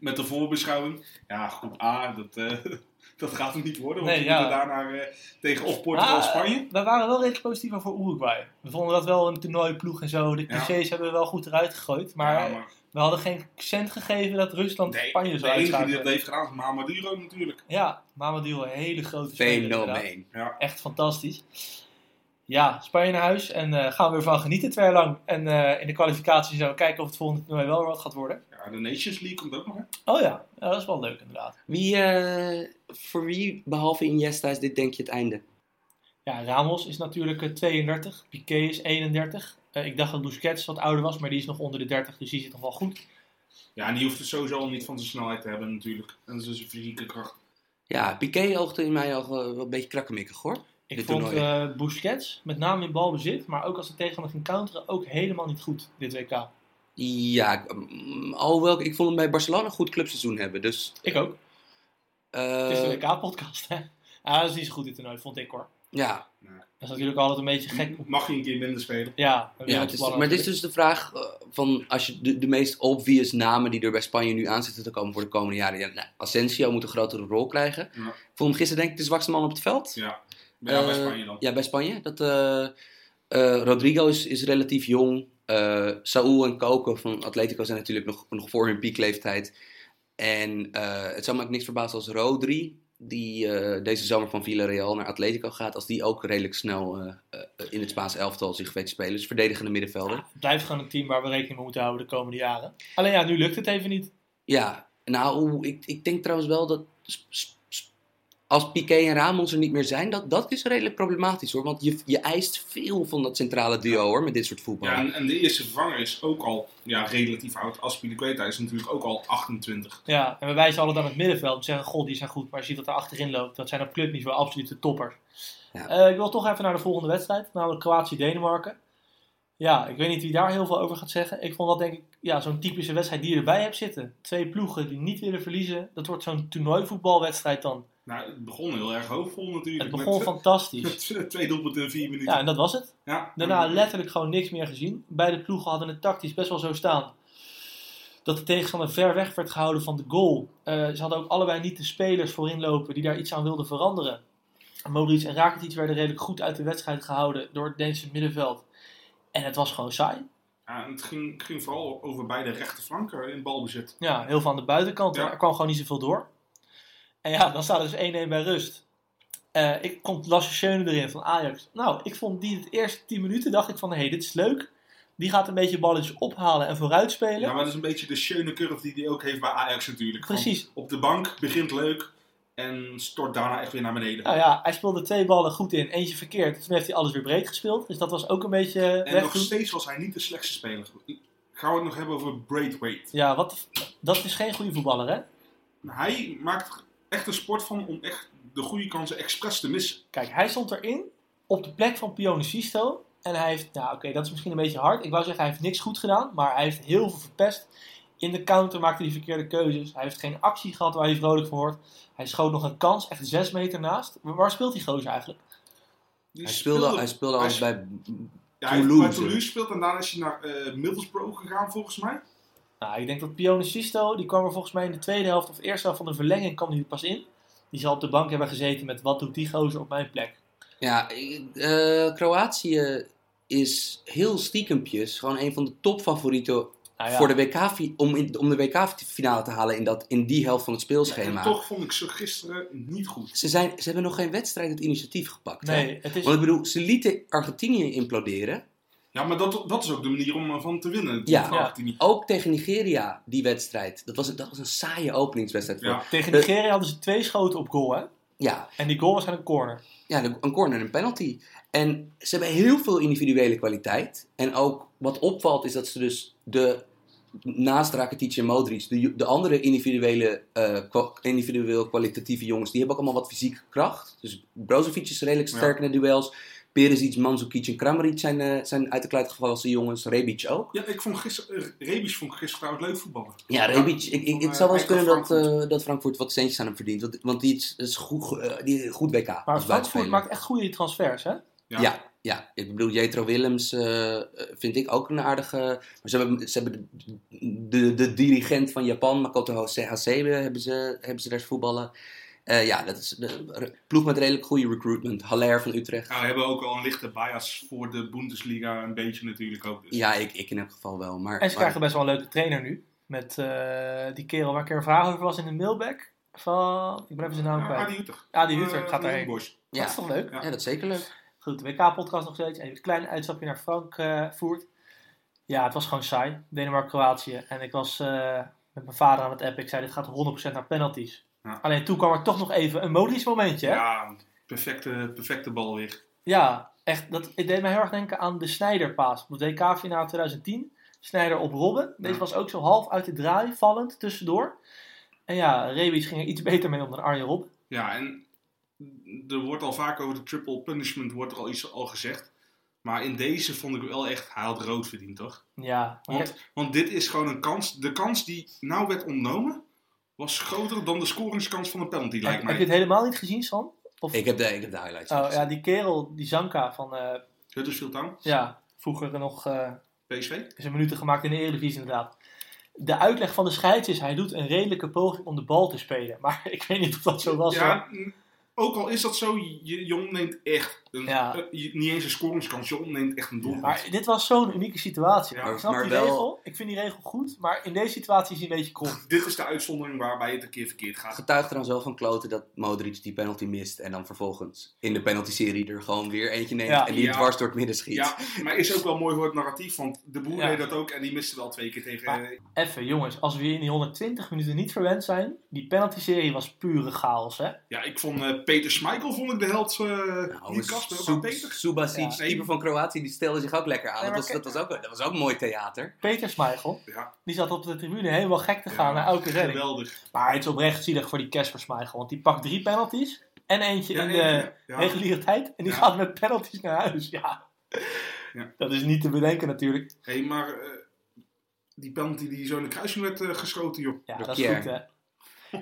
met de voorbeschouwing. Ja, groep A, dat, eh, <laughs> dat gaat hem niet worden. Want Nee, we ja. moeten daarna eh, tegen of Portugal of Spanje. We waren wel redelijk positief over Uruguay. We vonden dat wel een toernooiploeg en zo. De Ja. clichés hebben we wel goed eruit gegooid. Maar, Ja, maar we hadden geen cent gegeven dat Rusland nee, Spanje de zou enige die dat uitschakelen. heeft gedaan is Mamaduro natuurlijk. Ja, Mamadou een hele grote speler. Ja. Echt fantastisch. Ja, Spanje naar huis en eh, gaan we ervan genieten twee jaar lang. En eh, in de kwalificatie zullen we kijken of het volgende toernooi wel weer wat gaat worden. De Nations League komt ook nog, hè? Oh ja, ja dat is wel leuk inderdaad. Wie, eh, voor wie, behalve Iniesta, is dit denk je het einde? Ja, Ramos is natuurlijk eh, 32, Piqué is 31. Eh, ik dacht dat Busquets wat ouder was, maar die is nog onder de 30, dus die zit nog wel goed. Ja, en die hoeft het sowieso al niet van zijn snelheid te hebben natuurlijk. En zijn fysieke kracht. Ja, Piqué oogde in mij al wel een beetje krakkemikkig hoor. Ik Dit vond eh, Busquets, met name in balbezit, maar ook als de tegenstander ging counteren, ook helemaal niet goed dit WK. Ja, ik- alhoewel ik vond hem bij Barcelona een goed clubseizoen hebben. Dus, Ik ook. eh, Het is een WK-podcast, hè? Ah, dat is niet zo goed dit toernooi, vond ik hoor. ja, Dat is natuurlijk altijd een beetje gek. Mag je een keer minder spelen? Ja, ja het is, maar dit is dus de vraag eh, van als je de, de meest obvious namen die er bij Spanje nu aan zitten te komen voor de komende jaren. Ja, nou, Asensio moet een grotere rol krijgen. Ja. Ik vond hem gisteren denk ik de zwakste man op het veld. Ja. Ja, bij Eh, Spanje dan. Ja, bij Spanje. Dat, eh, eh, Rodrigo is, is relatief jong. Eh Saúl en Coco van Atletico zijn natuurlijk nog, nog voor hun piekleeftijd. En eh, het zou me ook niks verbazen als Rodri, die eh, deze zomer van Villarreal naar Atletico gaat, als die ook redelijk snel in het Spaanse elftal zich weet te spelen. Dus verdedigende middenvelder. Het blijft gewoon een team waar we rekening mee moeten houden de komende jaren. Alleen ja, nu lukt het even niet. Ja, nou, ik, ik denk trouwens wel dat als Piqué en Ramos er niet meer zijn, dat, dat is redelijk problematisch hoor. Want je, je eist veel van dat centrale duo hoor, met dit soort voetbal. Ja, en, en de eerste vervanger is ook al ja, relatief oud. Aspilicueta is natuurlijk ook al 28. Ja, en we wijzen altijd aan het middenveld. We zeggen, god, die zijn goed. Maar je ziet dat er achterin loopt. Dat zijn op clubniveau absolute toppers. Ja. Eh, ik wil toch even naar de volgende wedstrijd. Namelijk Kroatië-Denemarken. Ja, ik weet niet wie daar heel veel over gaat zeggen. Ik vond dat denk ik ja, zo'n typische wedstrijd die je erbij hebt zitten. Twee ploegen die niet willen verliezen. Dat wordt zo'n toernooivoetbalwedstrijd dan. Nou, het begon heel erg hoopvol natuurlijk. Het begon met, <laughs> fantastisch. met twee doelpunten in vier minuten. Ja, en dat was het. Ja. Daarna letterlijk gewoon niks meer gezien. Beide ploegen hadden het tactisch best wel zo staan. Dat de tegenstander ver weg werd gehouden van de goal. Eh, ze hadden ook allebei niet de spelers voorin lopen die daar iets aan wilden veranderen. Modric en Rakitic werden redelijk goed uit de wedstrijd gehouden door het Deense middenveld. En het was gewoon saai. Ja, het ging, vooral over beide rechterflanken in balbezit. Ja, heel veel aan de buitenkant. Ja. Er kwam gewoon niet zoveel door. En ja, dan staat er dus 1-1 bij rust. Eh, ik komt Lasse Schöne erin van Ajax. Nou, ik vond die het eerste 10 minuten, dacht ik van, hé, hey, dit is leuk. Die gaat een beetje balletjes ophalen en vooruit spelen. Ja, maar dat is een beetje de schöne curve die hij ook heeft bij Ajax natuurlijk. Van Precies. op de bank begint leuk en stort daarna echt weer naar beneden. Nou ja, hij speelde twee ballen goed in, eentje verkeerd. Toen heeft hij alles weer breed gespeeld. Dus dat was ook een beetje en nog steeds was hij niet de slechtste speler. Gaan we het nog hebben over Braithwaite. Ja, wat, dat is geen goede voetballer, hè? Hij maakt echt een sport van om echt de goede kansen expres te missen. Kijk, hij stond erin op de plek van Pione Sisto. En hij heeft, nou oké, dat is misschien een beetje hard. Ik wou zeggen, hij heeft niks goed gedaan. Maar hij heeft heel veel verpest. In de counter maakte hij verkeerde keuzes. Hij heeft geen actie gehad waar hij vrolijk voor wordt. Hij schoot nog een kans, echt zes meter naast. Waar speelt die gozer eigenlijk? Die Hij speelde, hij speelde al bij ja, hij heeft Toulouse. bij Toulouse speelt en daarna is hij naar eh, Middlesbrough gegaan volgens mij. Nou, ik denk dat Pione Sisto, die kwam er volgens mij in de tweede helft of eerste helft van de verlenging, kwam hij er pas in. Die zal op de bank hebben gezeten met wat doet die gozer op mijn plek. Ja, eh, Kroatië is heel stiekempjes gewoon een van de topfavorieten Nou ja, voor de WK, om, in, om de WK-finale te halen in, dat, in die helft van het En speelschema. toch vond ik ze gisteren niet goed. Ze, zijn, ze hebben nog geen wedstrijd het initiatief gepakt. hè? nee, het is, Want ik bedoel, ze lieten Argentinië imploderen. Ja, maar dat, dat is ook de manier om ervan te winnen. Ja. Ook tegen Nigeria, die wedstrijd. Dat was, dat was een saaie openingswedstrijd. Voor. Ja. tegen Nigeria hadden ze twee schoten op goal, hè? Ja, En die goal was aan een corner. ja, een corner en een penalty. En ze hebben heel veel individuele kwaliteit. En ook wat opvalt is dat ze dus de, naast Rakitic en Modric, de, de andere individuele, eh, kwa- individueel kwalitatieve jongens, die hebben ook allemaal wat fysieke kracht. Dus Brozovic is redelijk Ja. sterk in de duels. Perisic, Mandzukic en Kramaric zijn, eh, zijn uit de kluit gevallen jongens. Rebic ook. Ja, ik vond gisteren, uh, Rebic vond ik gisteren trouwens leuk voetballen. Ja, Rebic, ik, ik, het eh, zou wel eens Eintracht kunnen dat, Frankfurt. eh, dat Frankfurt wat centjes aan hem verdient. Want, want die is, is goed, eh, die, goed WK. Maar Frankfurt maakt echt goede transfers, hè? Ja. ja, Ik bedoel, Jetro Willems eh, vind ik ook een aardige... Maar ze hebben, ze hebben de, de, de dirigent van Japan, Makoto Hasebe, hebben ze, hebben ze daar voetballen. Eh, ja, dat is de ploeg met redelijk goede recruitment. Haller van Utrecht. Nou, we hebben ook al een lichte bias voor de Bundesliga, een beetje natuurlijk ook. Dus. Ja, ik, ik in elk geval wel. Maar, En ze maar- krijgen best wel een leuke trainer nu. Met eh, die kerel waar ik er een vraag over was in de mailback. Van, ik ben even zijn naam Ja, kwijt. Adi Utrecht. Adi Utrecht Eh, gaat daarheen. Ja, Dat is toch leuk? Ja. ja, dat is zeker leuk. Goed, de WK-podcast nog steeds. Even een klein uitstapje naar Frankfurt. ja, het was gewoon saai. Denemarken-Kroatië. En ik was eh, met mijn vader aan het appen. Ik zei, dit gaat 100% naar penalties. Ja. Alleen toen kwam er toch nog even een Modric momentje. hè? Ja, perfecte, perfecte bal weer. Ja, echt. Dat, het deed mij heel erg denken aan de Snijder-paas. Op de WK-finale 2010. Snijder op Robben. Deze Ja. was ook zo half uit de draai, vallend, tussendoor. En ja, Rebic ging er iets <laughs> beter mee om dan Arjen Robben. Ja, en er wordt al vaak over de triple punishment wordt er al iets al gezegd. Maar in deze vond ik wel echt, hij had rood verdiend, toch? Ja, Want, want dit is gewoon een kans. De kans die nou werd ontnomen, was groter dan de scoringskans van een penalty, lijkt heb je mij. het helemaal niet gezien, Sam? Of, Ik heb de, ik heb de highlights oh, gezien. ja, die kerel, die Zanka van, eh, Huddersfield Town, ja, vroeger nog eh PSV. zijn minuten gemaakt in de Eredivisie inderdaad. De uitleg van de scheids is, hij doet een redelijke poging om de bal te spelen. <laughs> Maar ik weet niet of dat zo was. Ja, ook al is dat zo, je, je ontneemt echt, een, Ja. eh, niet eens een scoringskans, je ontneemt echt een doelpunt. Maar dit was zo'n unieke situatie. Ja, ik snap maar die wel- regel. Ik vind die regel goed. Maar in deze situatie is hij een beetje krom. Dit is de uitzondering waarbij het een keer verkeerd gaat. getuigt er dan zo van kloten dat Modric die penalty mist en dan vervolgens in de penalty-serie er gewoon weer eentje neemt Ja. en die Ja. dwars door het midden schiet. Ja, maar is ook wel mooi voor het narratief, want de boer Ja. deed dat ook en die miste wel twee keer tegen... Maar- Even jongens, als we in die 120 minuten niet verwend zijn. Die penalty-serie was pure chaos hè. Ja, ik vond eh, Peter Schmeichel vond ik de held. eh Nou, maar Sub- Peter. Subasic, Ja. keeper van Kroatië, die stelde zich ook lekker aan. Nee, dat, was, dat, was ook, dat was ook mooi theater. Peter Schmeichel. Ja, Die zat op de tribune helemaal gek te gaan Ja, naar elke redding. geweldig. Maar het is oprecht zielig voor die Casper Schmeichel. Want die pakt drie penalties. En eentje Ja, in de ja. reguliere tijd. En die Ja. gaat met penalties naar huis. Ja. Ja. Dat is niet te bedenken natuurlijk. Hé, maar eh, die penalty die zo in de kruising werd eh, geschoten, joh. Ja, Door dat is goed, hè.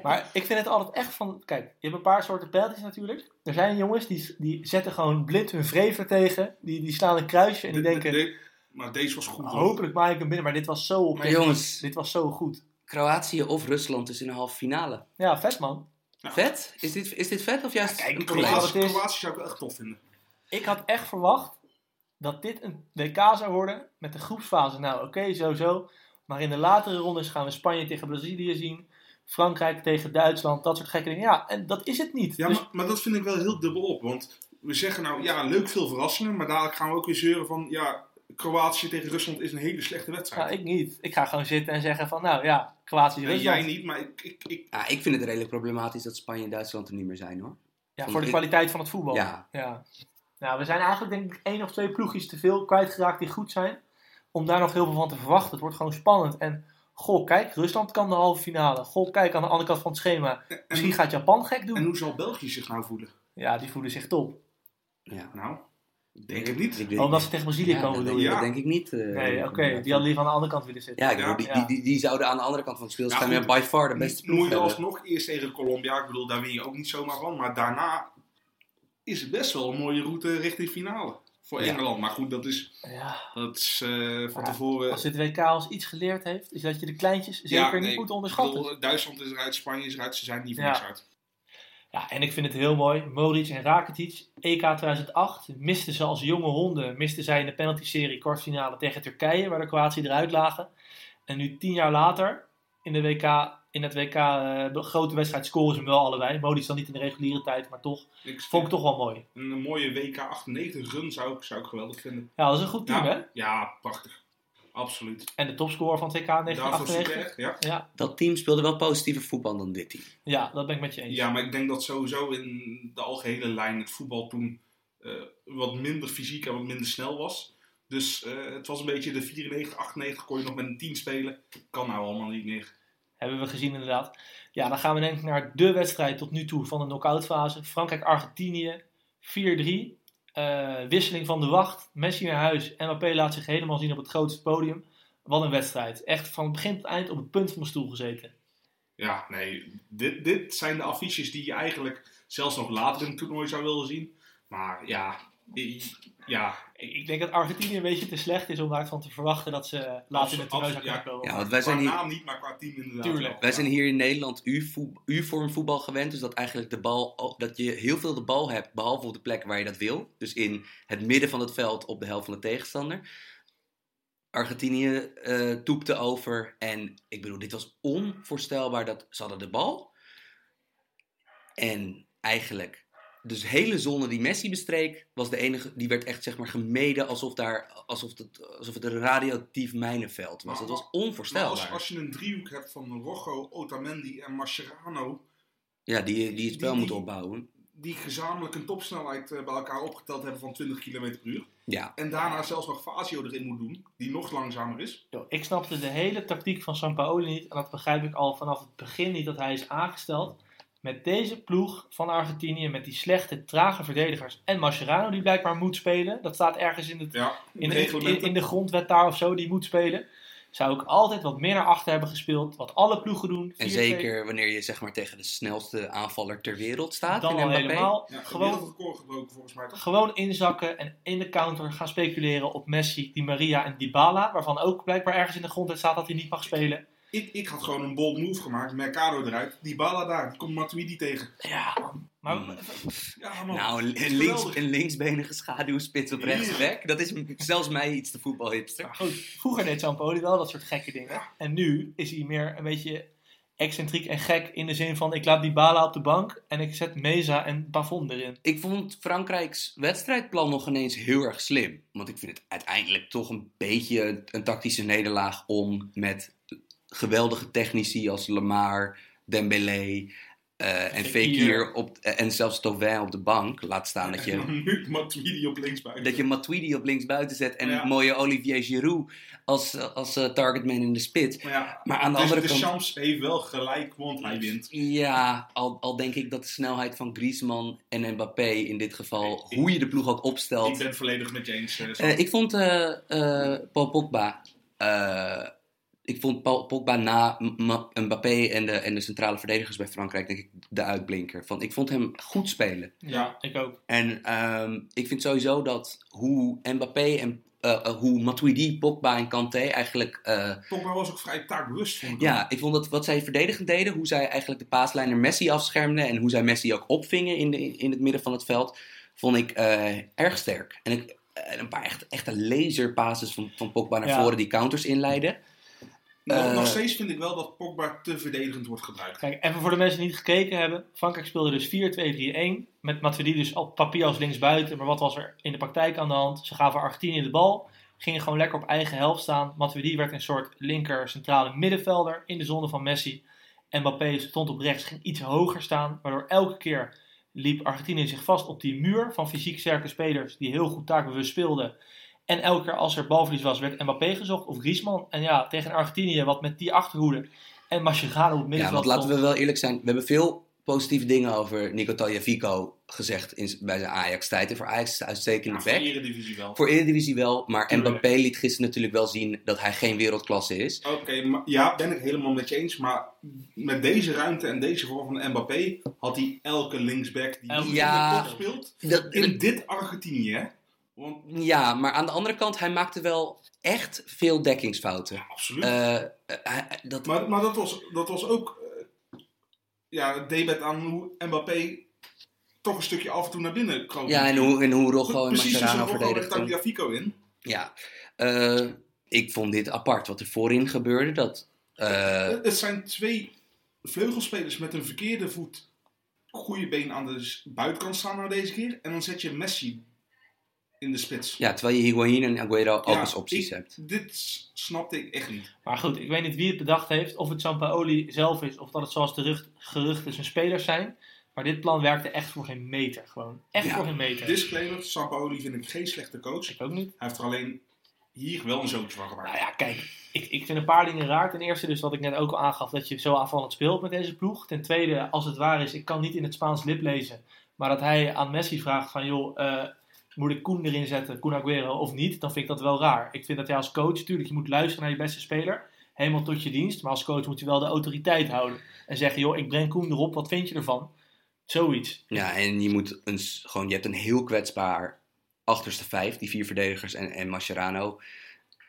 Maar ik vind het altijd echt van... Kijk, je hebt een paar soorten penalties natuurlijk. Er zijn jongens die, die zetten gewoon blind hun vrever tegen. Die, die slaan een kruisje en die De- denken... de- de- maar deze was goed. hoor. hopelijk maak ik hem binnen. Maar dit was zo op Maar jongens- Dit was zo goed. Kroatië of Rusland is in de halve finale. Ja, vet man. Ja. Vet? Is dit, is dit vet of juist kijk, een Kroatië, het is- Kroatië zou ik echt tof vinden. Ik had echt verwacht dat dit een WK zou worden. Met de groepsfase. Nou, oké, sowieso. Maar in de latere rondes gaan we Spanje tegen Brazilië zien. Frankrijk tegen Duitsland. Dat soort gekke dingen. Ja, en dat is het niet. Ja, Dus- maar, maar dat vind ik wel heel dubbel op. Want we zeggen nou, ja, leuk veel verrassingen. Maar dadelijk gaan we ook weer zeuren van, ja, Kroatië tegen Rusland is een hele slechte wedstrijd. Nou, ik niet. Ik ga gewoon zitten en zeggen van, nou ja, Kroatië Nee, Rusland. jij niet, maar ik, ik, ik, Ja, ik vind het redelijk problematisch dat Spanje en Duitsland er niet meer zijn hoor. Ja, voor de kwaliteit van het voetbal. Ja. ja. Nou, we zijn eigenlijk denk ik één of twee ploegjes te veel kwijtgeraakt die goed zijn. Om daar nog heel veel van te verwachten. Het wordt gewoon spannend. En goh, kijk, Rusland kan de halve finale. Goh, kijk, aan de andere kant van het schema. Misschien gaat Japan gek doen. en hoe zal België zich nou voelen? Ja, die voelen zich top. Ja. Nou, Ik denk het niet. Ik Oh, omdat ze tegen Brazilië Ja, komen, dat, denk, je? dat denk ik niet. eh, Nee, oké. Die hadden liever aan de andere kant willen zitten. Ja, ik bedoel, Ja. die, Ja. Die, die, die zouden aan de andere kant van het speelstelsel Ja, ja, by far de beste Moet ploeg je hebben. alsnog eerst tegen Colombia. Ik bedoel, daar win je ook niet zomaar van. Maar daarna is het best wel een mooie route richting finale. Voor Ja. Engeland. Maar goed, dat is, Ja, dat is eh, van Ja, tevoren... als dit WK ons iets geleerd heeft, is dat je de kleintjes zeker niet moet onderschatten. bedoel, Duitsland is eruit, Spanje is eruit. Ze zijn niet voor Ja. niks uit. Ja, en ik vind het heel mooi. Modric en Rakitic, EK 2008, misten ze als jonge honden, misten zij in de penalty-serie kwartfinale tegen Turkije, waar de Kroatië eruit lagen. En nu tien jaar later, in, de WK, in het WK, eh, de grote wedstrijd, scoren ze hem wel allebei. Modric dan niet in de reguliere tijd, maar toch. Ik Vond ik toch wel mooi. Een, mooie WK 98 run zou ik, zou ik geweldig vinden. Ja, dat is een goed team, hè? Ja, ja, prachtig. Absoluut. En de topscorer van het WK Daarvoor 1998. super, ja. Ja, Dat team speelde wel positiever voetbal dan dit team. ja, dat ben ik met je eens. Ja, maar ik denk dat sowieso in de algehele lijn het voetbal toen eh, wat minder fysiek en wat minder snel was. Dus eh, het was een beetje de 94, 98 kon je nog met een team spelen. Kan nou allemaal niet meer. Hebben we gezien inderdaad. Ja, dan gaan we denk ik naar de wedstrijd tot nu toe van de knock-out fase. Frankrijk-Argentinië 4-3. Eh, wisseling van de wacht. Messi naar huis. Mbappé laat zich helemaal zien op het grootste podium. Wat een wedstrijd. Echt van begin tot eind op het punt van mijn stoel gezeten. Ja, nee, dit, dit zijn de affiches die je eigenlijk zelfs nog later in het toernooi zou willen zien. Maar ja, ja, ik denk dat Argentinië een beetje te slecht is om daarvan te verwachten dat ze later in het toernooi zou ja. kunnen komen. Ja, want wij qua zijn hier, naam niet, maar qua team inderdaad Tuurlijk. wij Ja. zijn hier in Nederland U-vorm voetbal gewend. Dus dat eigenlijk de bal, dat je heel veel de bal hebt, behalve op de plek waar je dat wil. Dus in het midden van het veld op de helft van de tegenstander. Argentinië eh toepte over. En ik bedoel, dit was onvoorstelbaar dat ze hadden de bal. En eigenlijk, dus hele zone die Messi bestreek, was de enige, die werd echt zeg maar gemeden alsof, daar, alsof, het, alsof het een radioactief mijnenveld was. Dat was Maar als, onvoorstelbaar. als je een driehoek hebt van Rojo, Otamendi en Mascherano, Ja, die, die het spel Die- moet die- opbouwen. die gezamenlijk een topsnelheid eh, bij elkaar opgeteld hebben van 20 km per uur. Ja, En daarna zelfs nog Fazio erin moet doen, die nog langzamer is. Yo, Ik snapte de hele tactiek van Sampaoli niet. En dat begrijp ik al vanaf het begin niet dat hij is aangesteld. Met deze ploeg van Argentinië, met die slechte, trage verdedigers. En Mascherano die blijkbaar moet spelen. Dat staat ergens in, het, Ja, in, de, in, in de grondwet daar of zo, die moet spelen. Zou ik altijd wat meer naar achter hebben gespeeld. Wat alle ploegen doen. en 4-2, zeker wanneer je zeg maar tegen de snelste aanvaller ter wereld staat Dan in helemaal. Ja, gewoon, wereldrecord gebroken volgens mij toch? gewoon inzakken en in de counter gaan speculeren op Messi, Di Maria en Dybala. Waarvan ook blijkbaar ergens in de grondwet staat dat hij niet mag spelen. Ik, ik had gewoon een bold move gemaakt, Mercado eruit, die Bala daar, die komt Matuidi tegen. Ja, man. Maar Mm. Ja man, Nou, een, links, een linksbenige schaduwspits op rechtsback. Dat is zelfs mij iets te voetbalhipster. Maar goed, vroeger deed Sampaoli wel dat soort gekke dingen. En nu is hij meer een beetje excentriek en gek in de zin van ik laat die bala op de bank en ik zet Meza en Pavon erin. Ik vond Frankrijks wedstrijdplan nog ineens heel erg slim. Want ik vind het uiteindelijk toch een beetje een tactische nederlaag om met geweldige technici als Lamar, Dembélé eh, en Fekir. Op, eh, en zelfs Tovin op de bank. Laat staan dat je, nu Matuidi op linksbuiten. dat je Matuidi op links buiten zet en Ja. mooie Olivier Giroud als, als eh, targetman in de spits. Maar ja, Maar aan de dus andere de kant... Champs heeft wel gelijk, want hij wint. Ja, al, al denk ik dat de snelheid van Griezmann en Mbappé in dit geval, Ik- hoe je de ploeg ook opstelt. Ik ben volledig met James. eh, Eh, ik vond eh, eh, Paul Pogba. Ik vond Pogba na Mbappé en de, en de centrale verdedigers bij Frankrijk, denk ik, de uitblinker. Van, ik vond hem goed spelen. Ja. ik ook. En ehm, ik vind sowieso dat hoe Mbappé en eh, hoe Matuidi, Pogba en Kanté eigenlijk eh, Pogba was ook vrij taakbewust. vond ik. Ja, ik vond dat wat zij verdedigend deden, hoe zij eigenlijk de paaslijner Messi afschermden en hoe zij Messi ook opvingen in, de, in het midden van het veld, vond ik erg sterk. En ik, een paar echt, echte laserpasses van, van Pogba naar Ja. voren die counters inleiden. Nog, Eh, nog steeds vind ik wel dat Pogba te verdedigend wordt gebruikt. Kijk, even voor de mensen die niet gekeken hebben. Frankrijk speelde dus 4-2-3-1. Met Matuidi dus op papier als linksbuiten. Maar wat was er in de praktijk aan de hand? Ze gaven Argentinië de bal. Gingen gewoon lekker op eigen helft staan. Matuidi werd een soort linker centrale middenvelder in de zone van Messi. Mbappé stond op rechts, ging iets hoger staan. Waardoor elke keer liep Argentinië zich vast op die muur van fysiek sterke spelers. Die heel goed taakbewust speelden. En elke keer als er balverlies was, werd Mbappé gezocht of Griezmann. En ja, tegen Argentinië, wat met die achterhoede en Mascherano op het ja, middenveld want laten we wel eerlijk zijn, we hebben veel positieve dingen over Nico Tagliafico gezegd in, bij zijn Ajax-tijd. En voor Ajax is het uitstekende Ja, voor back. de Eredivisie wel. Voor Eredivisie wel, maar Tuurlijk. Mbappé liet gisteren natuurlijk wel zien dat hij geen wereldklasse is. Oké, maar ja, ben ik helemaal met je eens. Maar met deze ruimte en deze vorm van Mbappé had hij elke linksback die Ja. in de top speelt. Dat, In dit Argentinië, hè? Want, ja, maar aan de andere kant, hij maakte wel echt veel dekkingsfouten. ja, absoluut. Eh, eh, hij- dat, maar maar dat, was, dat was ook eh, ja, het debet aan hoe Mbappé toch een stukje af en toe naar binnen kroop. ja, en hoe, en hoe Rocco en Precies, Mascherano er verdedigden. Tagliafico in. Ja, ik vond dit apart wat er voorin gebeurde. Dat, Het- Het zijn twee vleugelspelers met een verkeerde voet, goede been aan de buitenkant staan nou deze keer. En dan zet je Messi in de spits. ja, terwijl je Higuain en Aguero ook Ja, als opties ik- hebt. Dit snapte ik echt niet. Maar goed, ik weet niet wie het bedacht heeft. Of het Sampaoli zelf is, of dat het zoals de rucht- geruchten zijn spelers zijn. Maar dit plan werkte echt voor geen meter. Gewoon echt Ja, voor geen meter. Disclaimer, Sampaoli vind ik geen slechte coach. Ik ook niet. Hij heeft er alleen hier wel een zootje van gemaakt. Nou ja, kijk. Ik, ik vind een paar dingen raar. Ten eerste dus wat ik net ook al aangaf. Dat je zo aanvallend speelt met deze ploeg. Ten tweede, als het waar is. Ik kan niet in het Spaans lip lezen. Maar dat hij aan Messi vraagt van... joh, eh, moet ik Koen erin zetten? Koen Aguero of niet? Dan vind ik dat wel raar. Ik vind dat jij als coach... Natuurlijk, je moet luisteren naar je beste speler. Helemaal tot je dienst. Maar als coach moet je wel de autoriteit houden. En zeggen, joh, ik breng Koen erop. Wat vind je ervan? Zoiets. Ja, en je moet een, gewoon, je hebt een heel kwetsbaar achterste vijf, die vier verdedigers en, en Mascherano.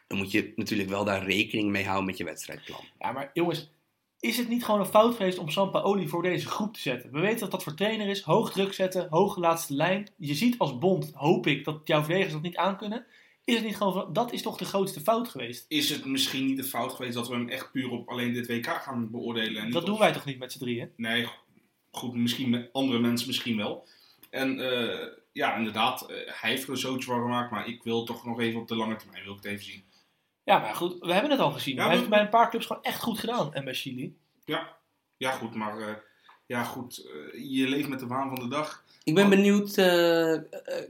Dan moet je natuurlijk wel daar rekening mee houden met je wedstrijdplan. Ja, maar jongens, is het niet gewoon een fout geweest om Sampaoli voor deze groep te zetten? We weten dat dat voor trainer is. Hoog druk zetten, hoge laatste lijn. Je ziet als bond, hoop ik, dat jouw verdedigers dat niet aankunnen. Is het niet gewoon, dat is toch de grootste fout geweest? Is het misschien niet de fout geweest dat we hem echt puur op alleen dit WK gaan beoordelen? En Dat doen wij toch niet met z'n drieën? Nee, goed, misschien met andere mensen misschien wel. En eh, ja, inderdaad, eh, hij heeft er een zootje van gemaakt, maar ik wil toch nog even op de lange termijn wil ik het even zien. Ja, maar goed, we hebben het al gezien. Ja, hij heeft maar- het bij een paar clubs gewoon echt goed gedaan. En bij Chili. Ja, ja goed, maar eh, ja, goed, eh, je leeft met de waan van de dag. Ik ben benieuwd. eh,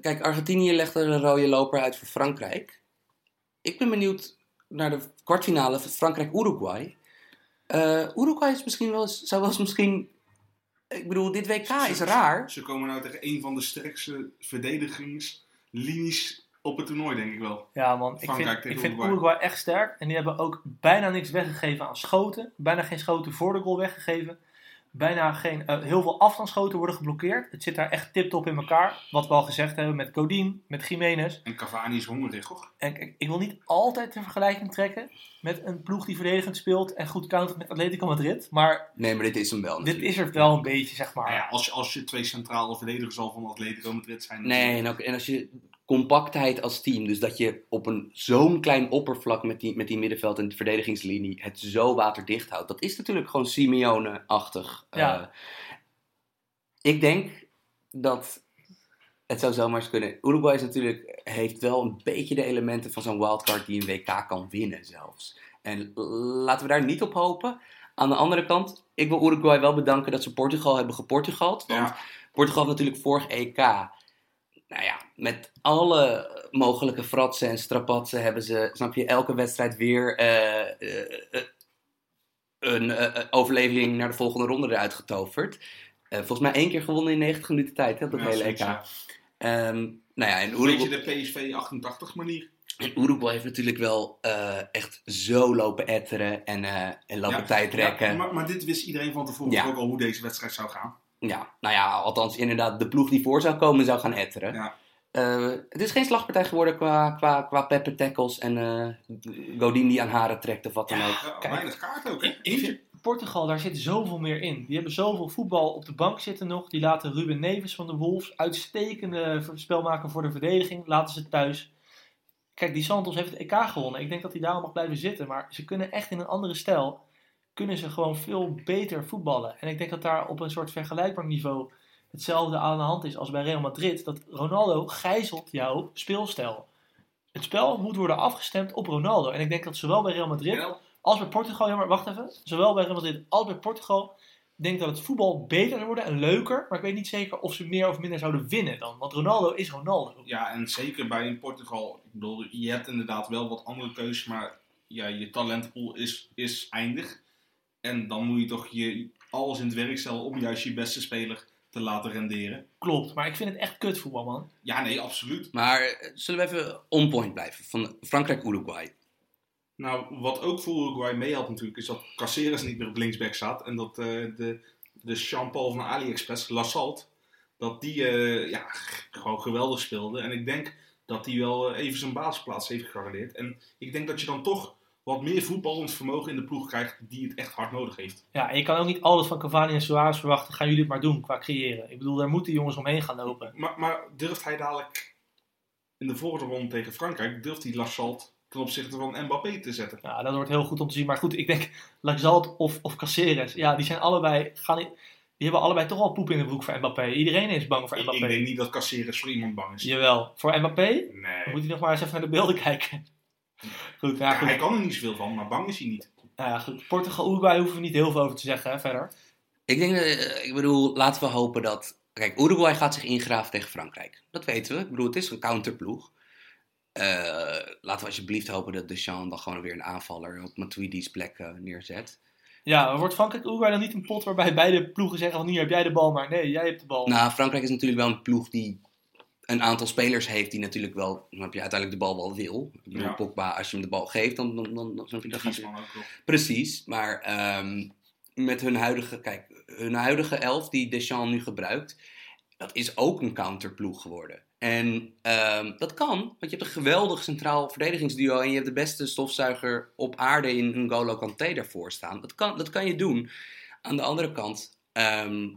kijk, Argentinië legt er een rode loper uit voor Frankrijk. Ik ben benieuwd naar de kwartfinale van Frankrijk-Uruguay. Eh, Uruguay is misschien wel eens, zou wel eens misschien. Ik bedoel, dit WK is raar. Ze komen nou tegen een van de sterkste verdedigingslinies op het toernooi, denk ik wel. Ja man, ik vind, ik vind Uruguay. Uruguay echt sterk. En die hebben ook bijna niks weggegeven aan schoten. Bijna geen schoten voor de goal weggegeven. Bijna geen, eh, heel veel afstandsschoten worden geblokkeerd. Het zit daar echt tip-top in elkaar. Wat we al gezegd hebben met Godin, met Jiménez. En Cavani is hongerig, hoor. En kijk, ik wil niet altijd de vergelijking trekken met een ploeg die verdedigend speelt en goed countert met Atletico Madrid. Maar Nee, maar dit is hem wel. dit is er wel een beetje, zeg maar. Nou ja, als je, als je twee centrale verdedigers al van Atletico Madrid zijn. Nee, en, ook, en als je compactheid als team, dus dat je op een zo'n klein oppervlak met die, met die middenveld en de verdedigingslinie het zo waterdicht houdt, dat is natuurlijk gewoon Simeone-achtig. Ja. Eh, ik denk dat het zou zomaar eens kunnen. Uruguay is natuurlijk, heeft wel een beetje de elementen van zo'n wildcard die een WK kan winnen zelfs. En laten we daar niet op hopen. Aan de andere kant, ik wil Uruguay wel bedanken dat ze Portugal hebben geportugald. Want Ja, Portugal heeft natuurlijk vorig EK. Nou ja, met alle mogelijke fratsen en strapatsen hebben ze, snap je, elke wedstrijd weer eh, eh, eh, een overleving naar de volgende ronde eruit getoverd. Volgens mij één keer gewonnen in 90 minuten tijd, hè, dat ja, hele EK. ja. Ehm, nou ja, en Een beetje Uruguay, de PSV 88 manier. en Uruguay heeft natuurlijk wel echt zo lopen etteren en, en lopen Ja, tijdrekken. Ja, Ja, maar, maar dit wist iedereen van tevoren ook al hoe deze wedstrijd zou gaan. Nou ja, althans inderdaad, de ploeg die voor zou komen zou gaan etteren. Ja. Eh, het is geen slagpartij geworden qua, qua, qua pepper tackles en eh Godin die aan haren trekt of wat dan ook. Ja, kijk. weinig kaart ook, hè? Ik, ik vind Portugal, daar zit zoveel meer in. Die hebben zoveel voetbal op de bank zitten nog. Die laten Ruben Neves van de Wolves uitstekende spel maken voor de verdediging. Laten ze thuis. Kijk, die Santos heeft het EK gewonnen. Ik denk dat hij daarom mag blijven zitten. Maar ze kunnen echt in een andere stijl. Kunnen ze gewoon veel beter voetballen. En ik denk dat daar op een soort vergelijkbaar niveau hetzelfde aan de hand is als bij Real Madrid. Dat Ronaldo gijzelt jouw speelstijl. Het spel moet worden afgestemd op Ronaldo. En ik denk dat zowel bij Real Madrid als bij Portugal, ja maar wacht even. Zowel bij Real Madrid als bij Portugal. Ik denk dat het voetbal beter zou worden en leuker. Maar ik weet niet zeker of ze meer of minder zouden winnen dan. Want Ronaldo is Ronaldo. Ja, en zeker bij in Portugal. Ik bedoel, je hebt inderdaad wel wat andere keuzes, maar ja, je talentpool is, is eindig. En dan moet je toch je alles in het werk stellen om juist je beste speler te laten renderen. Klopt, maar ik vind het echt kutvoetbal, man. Ja, nee, absoluut. Maar eh, zullen we even on point blijven? Van Frankrijk-Uruguay. Nou, wat ook voor Uruguay meehelpt natuurlijk, is dat Caceres niet meer op linksback staat. En dat eh, de, de Jean-Paul van AliExpress, Lassalt, dat die eh, ja, gewoon geweldig speelde. En ik denk dat hij wel even zijn basisplaats heeft gegarandeerd. En ik denk dat je dan toch wat meer voetballend vermogen in de ploeg krijgt die het echt hard nodig heeft. Ja, en je kan ook niet alles van Cavani en Suarez verwachten. Gaan jullie het maar doen qua creëren. Ik bedoel, daar moeten jongens omheen gaan lopen. Maar, maar durft hij dadelijk in de volgende ronde tegen Frankrijk, durft hij Lassalt ten opzichte van Mbappé te zetten? Ja, dat wordt heel goed om te zien. Maar goed, ik denk Laxalt of, of Caceres. Ja, die zijn allebei... Gaan, die hebben allebei toch al poep in de broek voor Mbappé. Iedereen is bang voor Ik, Mbappé. ik denk niet dat Caceres voor iemand bang is. Jawel, voor Mbappé Nee. dan moet hij nog maar eens even naar de beelden <laughs> kijken. Goed, ja, Ja, goed. hij kan er niet zoveel van, maar bang is hij niet. Nou ja, goed. Portugal, Uruguay hoeven we niet heel veel over te zeggen hè, verder. Ik denk, eh, ik bedoel, laten we hopen dat... Kijk, Uruguay gaat zich ingraven tegen Frankrijk. Dat weten we. Ik bedoel, het is een counterploeg. Eh, laten we alsjeblieft hopen dat Deschamps dan gewoon weer een aanvaller op Matuidi's plek eh, neerzet. Ja, maar wordt Frankrijk Uruguay dan niet een pot waarbij beide ploegen zeggen van hier heb jij de bal, maar nee, jij hebt de bal. Nou, Frankrijk is natuurlijk wel een ploeg die een aantal spelers heeft die natuurlijk wel, dan heb je uiteindelijk de bal wel wil. Ja. Pogba, als je hem de bal geeft, dan, dan, dan, dan, dan, dan gaat hij- Griezmann ook wel. Precies, maar ehm, met hun huidige, kijk, hun huidige elf die Deschamps nu gebruikt, dat is ook een counterploeg geworden. En ehm, dat kan, want je hebt een geweldig centraal verdedigingsduo en je hebt de beste stofzuiger op aarde in N'Golo Kanté daarvoor staan. Dat kan, dat kan je doen. Aan de andere kant, ehm,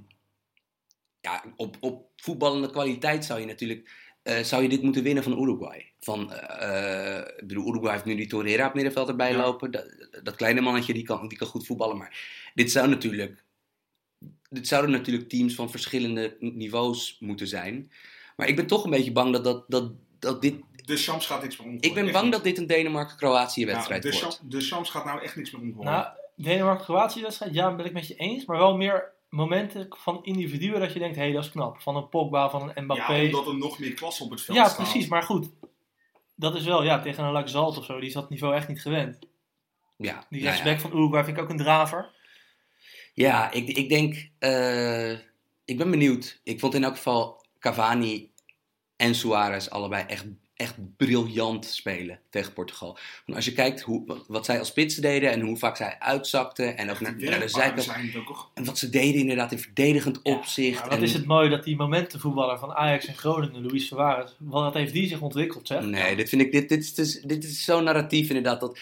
ja, op, op voetballende kwaliteit zou je natuurlijk eh, zou je dit moeten winnen van Uruguay. Van, eh, ik bedoel, Uruguay heeft nu die Torreira op middenveld erbij Ja. lopen. Dat, dat kleine mannetje, die kan, die kan goed voetballen. Maar dit zou natuurlijk... Dit zouden natuurlijk teams van verschillende niveaus moeten zijn. Maar ik ben toch een beetje bang dat, dat, dat, dat dit... De Shams gaat niks meer omgooien. Ik ben Echt bang niet. dat dit een Denemarken-Kroatië wedstrijd Ja, de, wordt. Shams, de Shams gaat nou echt niks meer omgooien. Nou, Denemarken-Kroatië wedstrijd, ja, ben ik met je eens. Maar wel meer momenten van individuen dat je denkt, hé, hey, dat is knap. Van een Pogba, van een Mbappé. ja, Ja, omdat er nog meer klasse op het veld staat. precies. Maar goed, dat is wel, ja, tegen een Laxalt of zo, die is dat niveau echt niet gewend. Ja, Die nou ja. rechtsback van Uruguay vind ik ook een draver. Ja, ik, ik denk. eh, ik ben benieuwd. Ik vond in elk geval Cavani en Suarez allebei echt, echt briljant spelen tegen Portugal. Want als je kijkt hoe, wat zij als spitsen deden en hoe vaak zij uitzakten en ook naar, naar de zijkant. En wat ze deden inderdaad in verdedigend Ja, opzicht. Maar wat en- is het mooi dat die momentenvoetballer van Ajax en Groningen, Luis Suarez, wat heeft die zich ontwikkeld, zeg? Nee, dit vind ik. Dit, dit, is, dit is zo narratief inderdaad. Dat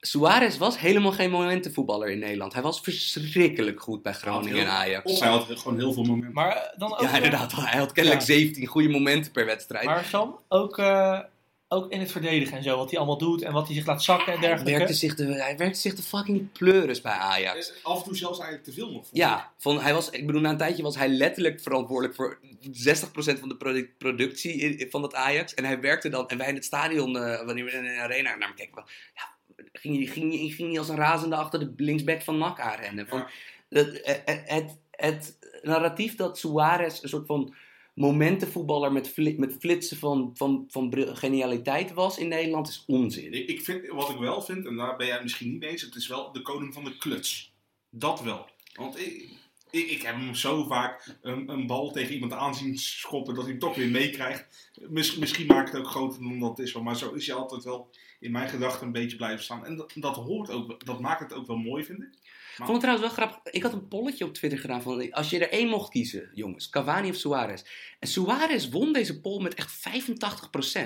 Suarez was helemaal geen momentenvoetballer in Nederland. Hij was verschrikkelijk goed bij Groningen en Ajax. Of hij had gewoon heel veel momenten. Maar eh, dan ook... Ja, inderdaad. Hij had kennelijk Ja. 17 goede momenten per wedstrijd. Maar Sam, ook, eh, ook in het verdedigen en zo, wat hij allemaal doet en wat hij zich laat zakken en Hij dergelijke. werkte, zich de, hij werkte zich de fucking pleuris bij Ajax. Eh, Af en toe zelfs eigenlijk te veel nog. vond ik. Ja, van, hij was, ik bedoel, na een tijdje was hij letterlijk verantwoordelijk voor 60% van de produ- productie van dat Ajax. En hij werkte dan, en wij in het stadion, eh, wanneer we in de arena naar hem keken, wel, ja, ging, hij- ging, hij- ging hij als een razende achter de linksback van NAC aanrennen. Van, het, het, het, het narratief dat Suarez een soort van momentenvoetballer met, fli- met flitsen van, van, van genialiteit was in Nederland is onzin. Ik, ik vind, wat ik wel vind, en daar ben jij het misschien niet mee eens, het is wel de koning van de kluts. Dat wel. Want ik, ik, ik heb hem zo vaak een, een bal tegen iemand aan zien schoppen dat hij hem toch weer meekrijgt. Miss- misschien maak ik het ook groter dan dat is, maar zo is hij altijd wel in mijn gedachten een beetje blijven staan. En dat, dat hoort ook, dat maakt het ook wel mooi, vind ik. Ik vond het trouwens wel grappig. Ik had een polletje op Twitter gedaan van als je er één mocht kiezen, jongens, Cavani of Suarez. En Suarez won deze poll met echt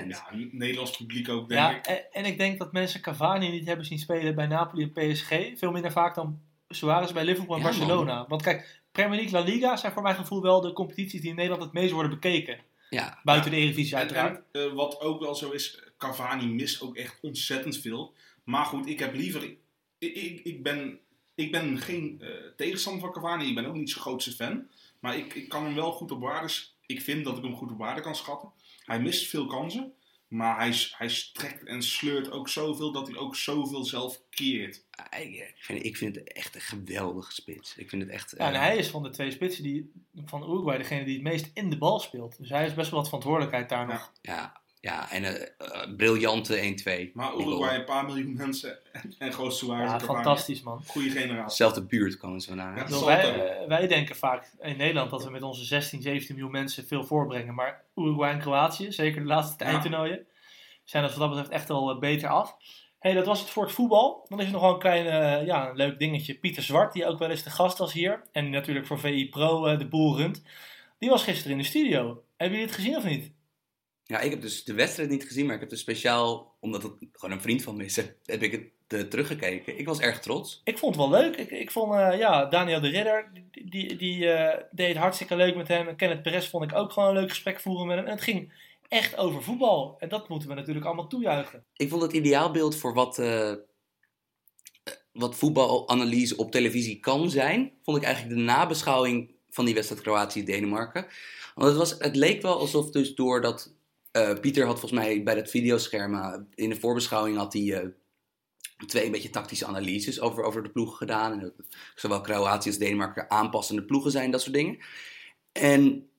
85%. Ja, Nederlands publiek ook, denk Ja, ik. en, en ik denk dat mensen Cavani niet hebben zien spelen bij Napoli en PSG. Veel minder vaak dan Suarez bij Liverpool en Ja, Barcelona. Want kijk, Premier League, La Liga zijn voor mijn gevoel wel de competities die in Nederland het meest worden bekeken. Ja, Buiten de Eredivisie uiteraard. en, eh, wat ook wel zo is, Cavani mist ook echt ontzettend veel. Maar goed, ik heb liever... Ik, ik, ik, ben, ik ben geen eh, tegenstander van Cavani. Ik ben ook niet zijn grootste fan. Maar ik, ik kan hem wel goed op waarde... Ik vind dat ik hem goed op waarde kan schatten. Hij mist veel kansen. Maar hij, hij strekt en sleurt ook zoveel dat hij ook zoveel zelf ik vind, ik vind het echt een geweldige spits. Ik vind het echt... Ja, en eh, hij is van de twee spitsen die, van Uruguay degene die het meest in de bal speelt. Dus hij heeft best wel wat verantwoordelijkheid daar Ja. nog. ja, Ja, en een uh, briljante 1-2. Maar Uruguay een paar miljoen mensen en, groot Suarez. Ja, fantastisch man. Goede generatie. Zelfde buurt komen ze vandaan. Ja, Nou, wij, wij denken vaak in Nederland dat we met onze 16, 17 miljoen mensen veel voorbrengen. Maar Uruguay en Kroatië, zeker de laatste Ja. eindtoernooien, zijn dat wat dat betreft echt wel beter af. hey, dat was het voor het voetbal. Dan is er nog wel een klein uh, ja, een leuk dingetje. Pieter Zwart, die ook wel eens de gast was hier. En natuurlijk voor VI Pro uh, de boel runt. Die was gisteren in de studio. Hebben jullie het gezien of niet? Ja, ik heb dus de wedstrijd niet gezien, maar ik heb dus speciaal, omdat het gewoon een vriend van me is, heb ik het uh, teruggekeken. Ik was erg trots. Ik vond het wel leuk. Ik, ik vond, uh, ja, Daniel de Ridder, die, die, uh, deed hartstikke leuk met hem. En Kenneth Perez vond ik ook gewoon een leuk gesprek voeren met hem. En het ging echt over voetbal. En dat moeten we natuurlijk allemaal toejuichen. Ik vond het ideaalbeeld voor wat, uh, wat voetbalanalyse op televisie kan zijn, vond ik eigenlijk de nabeschouwing van die wedstrijd Kroatië-Denemarken. Want het, was, het leek wel alsof dus doordat uh, Pieter had volgens mij bij dat videoscherm in de voorbeschouwing had hij uh, twee een beetje tactische analyses over, over de ploegen gedaan. En zowel Kroatië als Denemarken aanpassende ploegen zijn, dat soort dingen. En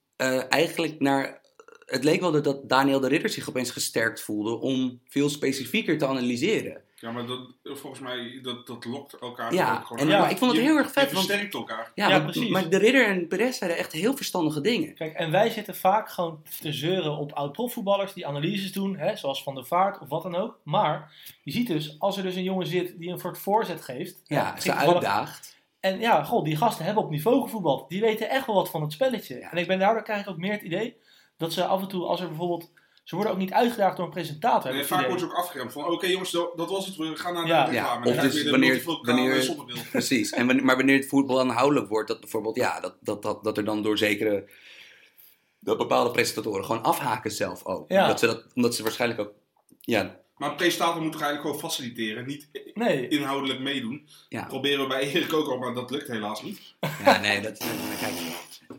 eigenlijk naar het leek wel dat Daniel de Ridder zich opeens gesterkt voelde om veel specifieker te analyseren. Ja, maar dat, volgens mij, dat, dat lokt elkaar ja, ook gewoon en, ja, maar ik vond het je, heel erg vet. Je versterkt want, elkaar. Ja, ja want, precies. Maar de Ridder en Perez zeiden echt heel verstandige dingen. Kijk, en wij zitten vaak gewoon te zeuren op oud-profvoetballers die analyses doen, hè, zoals Van der Vaart of wat dan ook. Maar je ziet dus, als er dus een jongen zit die een soort voorzet geeft. Ja, ze uitdaagt. En ja, god, die gasten hebben op niveau gevoetbald. Die weten echt wel wat van het spelletje. Ja. En ik ben daardoor krijg ik ook meer het idee dat ze af en toe, als er bijvoorbeeld ze worden ook niet uitgedaagd door een presentator. Nee, vaak wordt ze ook afgeremd van, oké okay, jongens, dat, was het, we gaan naar ja. de reclame. Ja, of dus wanneer, wanneer <laughs> <laughs> precies, en wanneer, maar wanneer het voetbal aanhoudelijk wordt, dat bijvoorbeeld, ja, dat, dat, dat, dat er dan door zekere, dat bepaalde presentatoren gewoon afhaken zelf ook. Ja. Dat ze dat, omdat ze waarschijnlijk ook, ja. Maar een presentator moet toch eigenlijk gewoon faciliteren, niet nee. inhoudelijk meedoen. Ja. Proberen we bij Erik ook al, maar dat lukt helaas niet. Ja, nee, dat, kijk,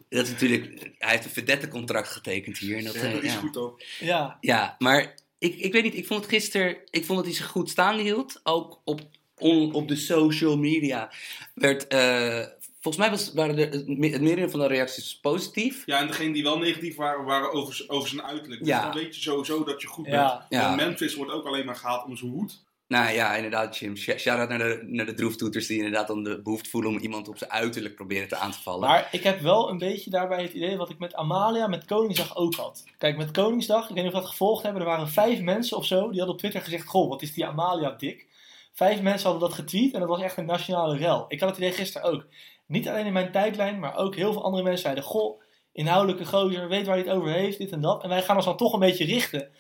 dat is natuurlijk, hij heeft een verdette contract getekend hier. En dat, ja, dat is ja. goed ook. Ja. ja, maar ik, ik weet niet, ik vond het gisteren, ik vond dat hij zich goed staande hield. Ook op, on, op de social media werd, uh, volgens mij was, waren de, het merendeel van de reacties positief. Ja, en degene die wel negatief waren, waren over, over zijn uiterlijk. Dus Ja. dan weet je sowieso dat je goed Ja. bent. Ja. En Memphis wordt ook alleen maar gehaald om zijn hoed. Nou ja, inderdaad, Jim. Sh- Shout-out naar de, naar de droeftoeters die inderdaad dan de behoefte voelen om iemand op zijn uiterlijk proberen te aan te vallen. Maar ik heb wel een beetje daarbij het idee wat ik met Amalia met Koningsdag ook had. Kijk, met Koningsdag, ik weet niet of we dat gevolgd hebben, er waren vijf mensen of zo die hadden op Twitter gezegd: Goh, wat is die Amalia dik? Vijf mensen hadden dat getweet en dat was echt een nationale rel. Ik had het idee gisteren ook. Niet alleen in mijn tijdlijn, maar ook heel veel andere mensen zeiden: Goh, inhoudelijke gozer, weet waar hij het over heeft, dit en dat. En wij gaan ons dan toch een beetje richten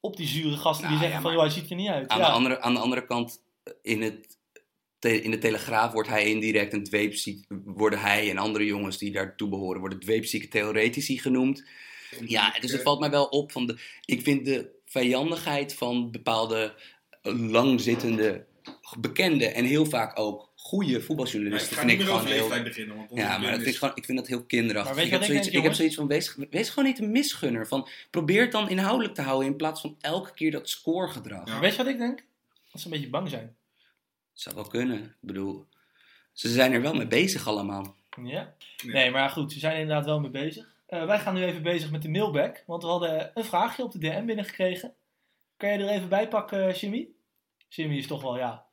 op die zure gasten Nou, die zeggen: ja, van joh, hij ziet er niet uit. aan, ja. de andere, aan de andere kant, in, het, in de Telegraaf wordt hij indirect een dweepziek, worden hij en andere jongens die daartoe behoren, worden dweepzieke theoretici genoemd. Ja, dus het valt mij wel op van de, ik vind de vijandigheid van bepaalde langzittende, bekende en heel vaak ook goede Nee, ik voetbaljournalisten. ga vind niet ik meer gewoon over heel, beginnen. Want ja, maar dat is- gewoon, ik vind dat heel kinderachtig. Maar weet Ik heb, zoiets, denk, ik heb zoiets van, wees, wees gewoon niet een misgunner. Van, probeer het dan inhoudelijk te houden in plaats van elke keer dat scoregedrag. Ja. Weet je wat ik denk? Dat ze een beetje bang zijn. Zou wel kunnen. Ik bedoel, ze zijn er wel mee bezig allemaal. Ja? Nee. Maar goed, ze zijn er inderdaad wel mee bezig. Eh, wij gaan nu even bezig met de mailback, want we hadden een vraagje op de DM binnengekregen. Kan je er even bij pakken, Jimmy? Jimmy is toch wel, ja,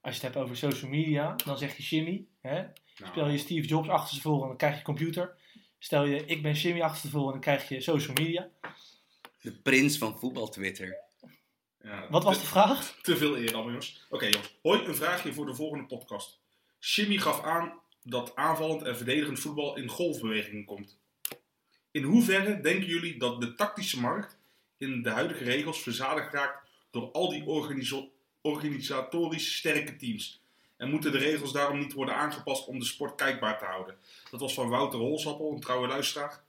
als je het hebt over social media, dan zeg je Jimmy. Hè? Nou, Stel je Steve Jobs achter ze voor en dan krijg je computer. Stel je ik ben Jimmy achter ze voor en dan krijg je social media. De prins van voetbal Twitter. ja, Wat was te, de vraag? te veel eer allemaal, jongens. Oké, jongens. Hoi, een vraagje voor de volgende podcast. Jimmy gaf aan dat aanvallend en verdedigend voetbal in golfbewegingen komt. In hoeverre denken jullie dat de tactische markt in de huidige regels verzadigd raakt door al die organisatorisch sterke teams? En moeten de regels daarom niet worden aangepast om de sport kijkbaar te houden? Dat was van Wouter Holsappel, een trouwe luisteraar.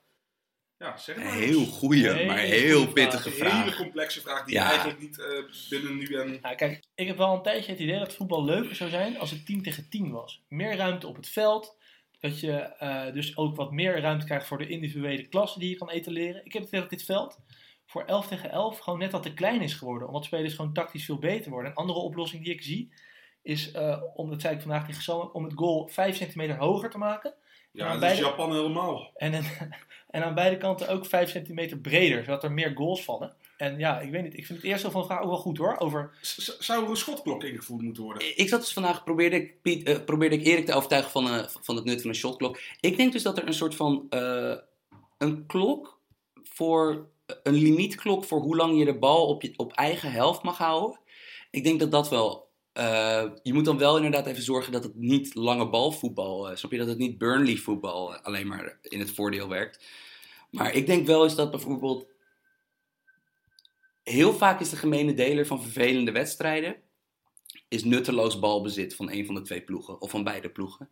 Ja, zeg het Een maar. heel goede, maar heel vraag. pittige Een hele vraag. complexe vraag die Ja. eigenlijk niet eh, binnen nu en... Nou, kijk, ik heb wel een tijdje het idee dat voetbal leuker zou zijn als het 10 tegen 10 was. Meer ruimte op het veld. Dat je eh, dus ook wat meer ruimte krijgt voor de individuele klasse die je kan etaleren. Ik heb het idee dat dit veld voor 11 tegen 11 gewoon net wat te klein is geworden. Omdat spelers gewoon tactisch veel beter worden. Een andere oplossing die ik zie is, eh, om, dat zei ik vandaag tegen Sam, om het goal 5 centimeter hoger te maken. Ja, dat is Japan helemaal. En, <laughs> en aan beide kanten ook 5 centimeter breder, zodat er meer goals vallen. En ja, ik weet niet. Ik vind het eerste van de vraag ook wel goed hoor. Over, Z- Zou er een schotklok ingevoerd moeten worden? Ik zat dus vandaag, probeerde ik, Piet, eh, probeerde ik Erik te overtuigen van, eh, van het nut van een shotklok. Ik denk dus dat er een soort van, eh, een klok voor, een limietklok voor hoe lang je de bal op, je, op eigen helft mag houden. Ik denk dat dat wel, eh, je moet dan wel inderdaad even zorgen dat het niet lange balvoetbal, eh snap je, dat het niet Burnley voetbal eh, alleen maar in het voordeel werkt. Maar ik denk wel eens dat bijvoorbeeld, heel vaak is de gemene deler van vervelende wedstrijden, is nutteloos balbezit van een van de twee ploegen of van beide ploegen.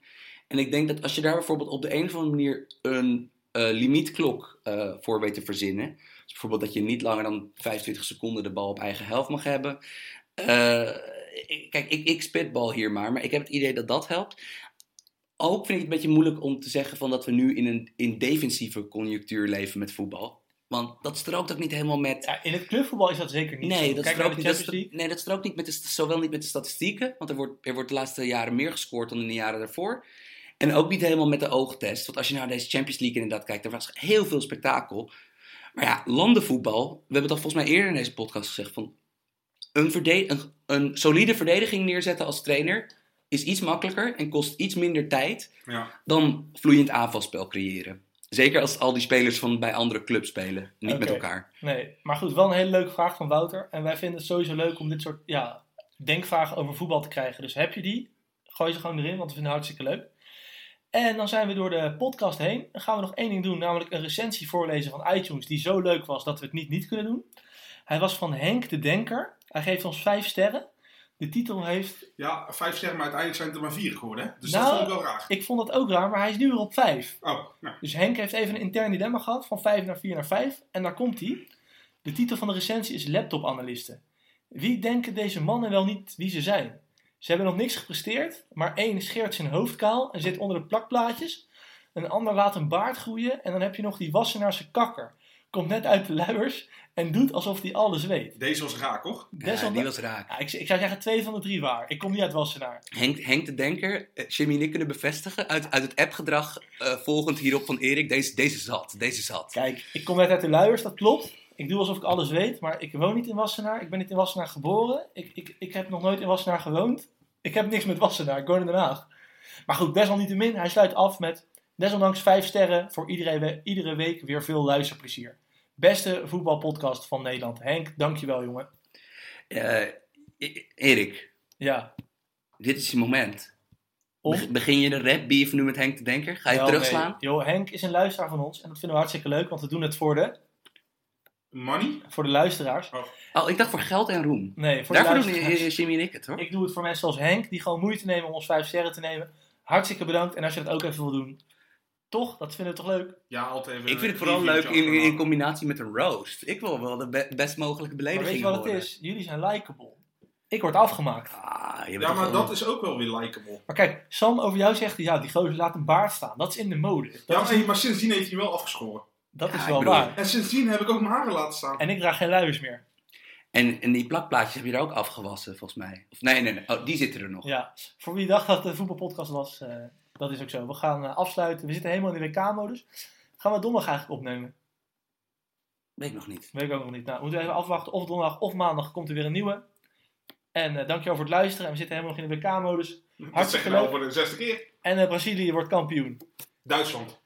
En ik denk dat als je daar bijvoorbeeld op de een of andere manier een limietklok voor weet te verzinnen, dus bijvoorbeeld dat je niet langer dan 25 seconden de bal op eigen helft mag hebben. Eh, kijk, ik, ik spitbal hier maar, maar ik heb het idee dat dat helpt. Ook vind ik het een beetje moeilijk om te zeggen van dat we nu in een in defensieve conjunctuur leven met voetbal. Want dat strookt ook niet helemaal met ja, in het clubvoetbal is dat zeker niet Nee, zo. dat Kijk strookt niet, dat nee, dat strookt niet met de, zowel niet met de statistieken, want er wordt, er wordt de laatste jaren meer gescoord dan in de jaren daarvoor. En ook niet helemaal met de oogtest. Want als je naar deze Champions League inderdaad kijkt, er was heel veel spektakel. Maar ja, landenvoetbal, we hebben dat volgens mij eerder in deze podcast gezegd, van een, verde- een, een solide verdediging neerzetten als trainer is iets makkelijker en kost iets minder tijd Ja. dan vloeiend aanvalspel creëren. Zeker als al die spelers van bij andere clubs spelen, niet met elkaar. Nee, maar goed, wel een hele leuke vraag van Wouter. En wij vinden het sowieso leuk om dit soort ja, denkvragen over voetbal te krijgen. Dus heb je die, gooi ze gewoon erin, want we vinden het hartstikke leuk. En dan zijn we door de podcast heen. Dan gaan we nog één ding doen, namelijk een recensie voorlezen van iTunes die zo leuk was dat we het niet niet kunnen doen. Hij was van Henk de Denker. Hij geeft ons vijf sterren. De titel heeft, ja, vijf sterren, maar uiteindelijk zijn het er maar vier geworden. Hè? Dus Nou, dat vond ik wel raar. ik vond dat ook raar, maar hij is nu weer op vijf. Oh, nou. Dus Henk heeft even een intern dilemma gehad, van 5 naar 4 naar 5. En daar komt hij. De titel van de recensie is Laptop-analysten. Wie denken deze mannen wel niet wie ze zijn? Ze hebben nog niks gepresteerd, maar één scheert zijn hoofd kaal en zit onder de plakplaatjes. Een ander laat een baard groeien en dan heb je nog die Wassenaarse kakker. Komt net uit de luiers en doet alsof hij alles weet. Deze was raar, toch? Ja, die was raak. Ja, ik, ik zou zeggen twee van de drie waar. Ik kom niet uit Wassenaar. Henk, Henk de Denker, eh, Jimmy en ik kunnen bevestigen uit, uit het appgedrag eh, volgend hierop van Erik. Deze, deze zat, deze zat. Kijk, ik kom net uit de luiers, dat klopt. Ik doe alsof ik alles weet, maar ik woon niet in Wassenaar. Ik ben niet in Wassenaar geboren. Ik, ik, ik heb nog nooit in Wassenaar gewoond. Ik heb niks met Wassenaar, ik woon in Den Haag. Maar goed, desalniettemin, hij sluit af met... Desondanks vijf sterren voor iedere, iedere week weer veel luisterplezier. Beste voetbalpodcast van Nederland. Henk, dankjewel jongen. Eh, E- Erik, Ja. dit is je moment. Om- Beg- Begin je de rap beef nu met Henk de Denker? Ga je Wel, terugslaan? nee. Joh, Henk is een luisteraar van ons en dat vinden we hartstikke leuk, want we doen het voor de, Money? voor de luisteraars. Oh, ik dacht voor geld en roem. Nee, voor de Daarvoor doen luisteraars. eh, Jimmy en ik het hoor. Ik doe het voor mensen zoals Henk, die gewoon moeite nemen om ons vijf sterren te nemen. Hartstikke bedankt. En als je dat ook even wil doen, toch? Dat vinden we toch leuk? Ja, altijd even... Ik vind het vooral leuk in, in combinatie met een roast. Ik wil wel de be- best mogelijke Maar belediging weet je wat het is? Jullie zijn likable. Ik word afgemaakt. Ah, je bent Ja, maar wel- dat is ook wel weer likable. Maar kijk, Sam over jou zegt, ja, die gozer laat een baard staan. Dat is in de mode. Dat, Ja, is, maar, maar sindsdien heeft hij wel afgeschoren. Dat Ja, is wel bedoel- waar. En sindsdien heb ik ook mijn haren laten staan. En ik draag geen luiers meer. En, en die plakplaatjes heb je er ook afgewassen, volgens mij. Of, nee, nee, nee. Oh, die zitten er nog. Ja, voor wie dacht dat het een voetbalpodcast was, eh, dat is ook zo. We gaan eh, afsluiten. We zitten helemaal in de WK-modus. Gaan we donderdag eigenlijk opnemen? Weet ik nog niet. Weet ik ook nog niet. Nou, moeten we even afwachten. Of donderdag of maandag komt er weer een nieuwe. En eh, dankjewel voor het luisteren. En we zitten helemaal nog in de WK-modus. Dat zeg hartstikke je nou leuk. voor de zesde keer. En eh, Brazilië wordt kampioen. Duitsland.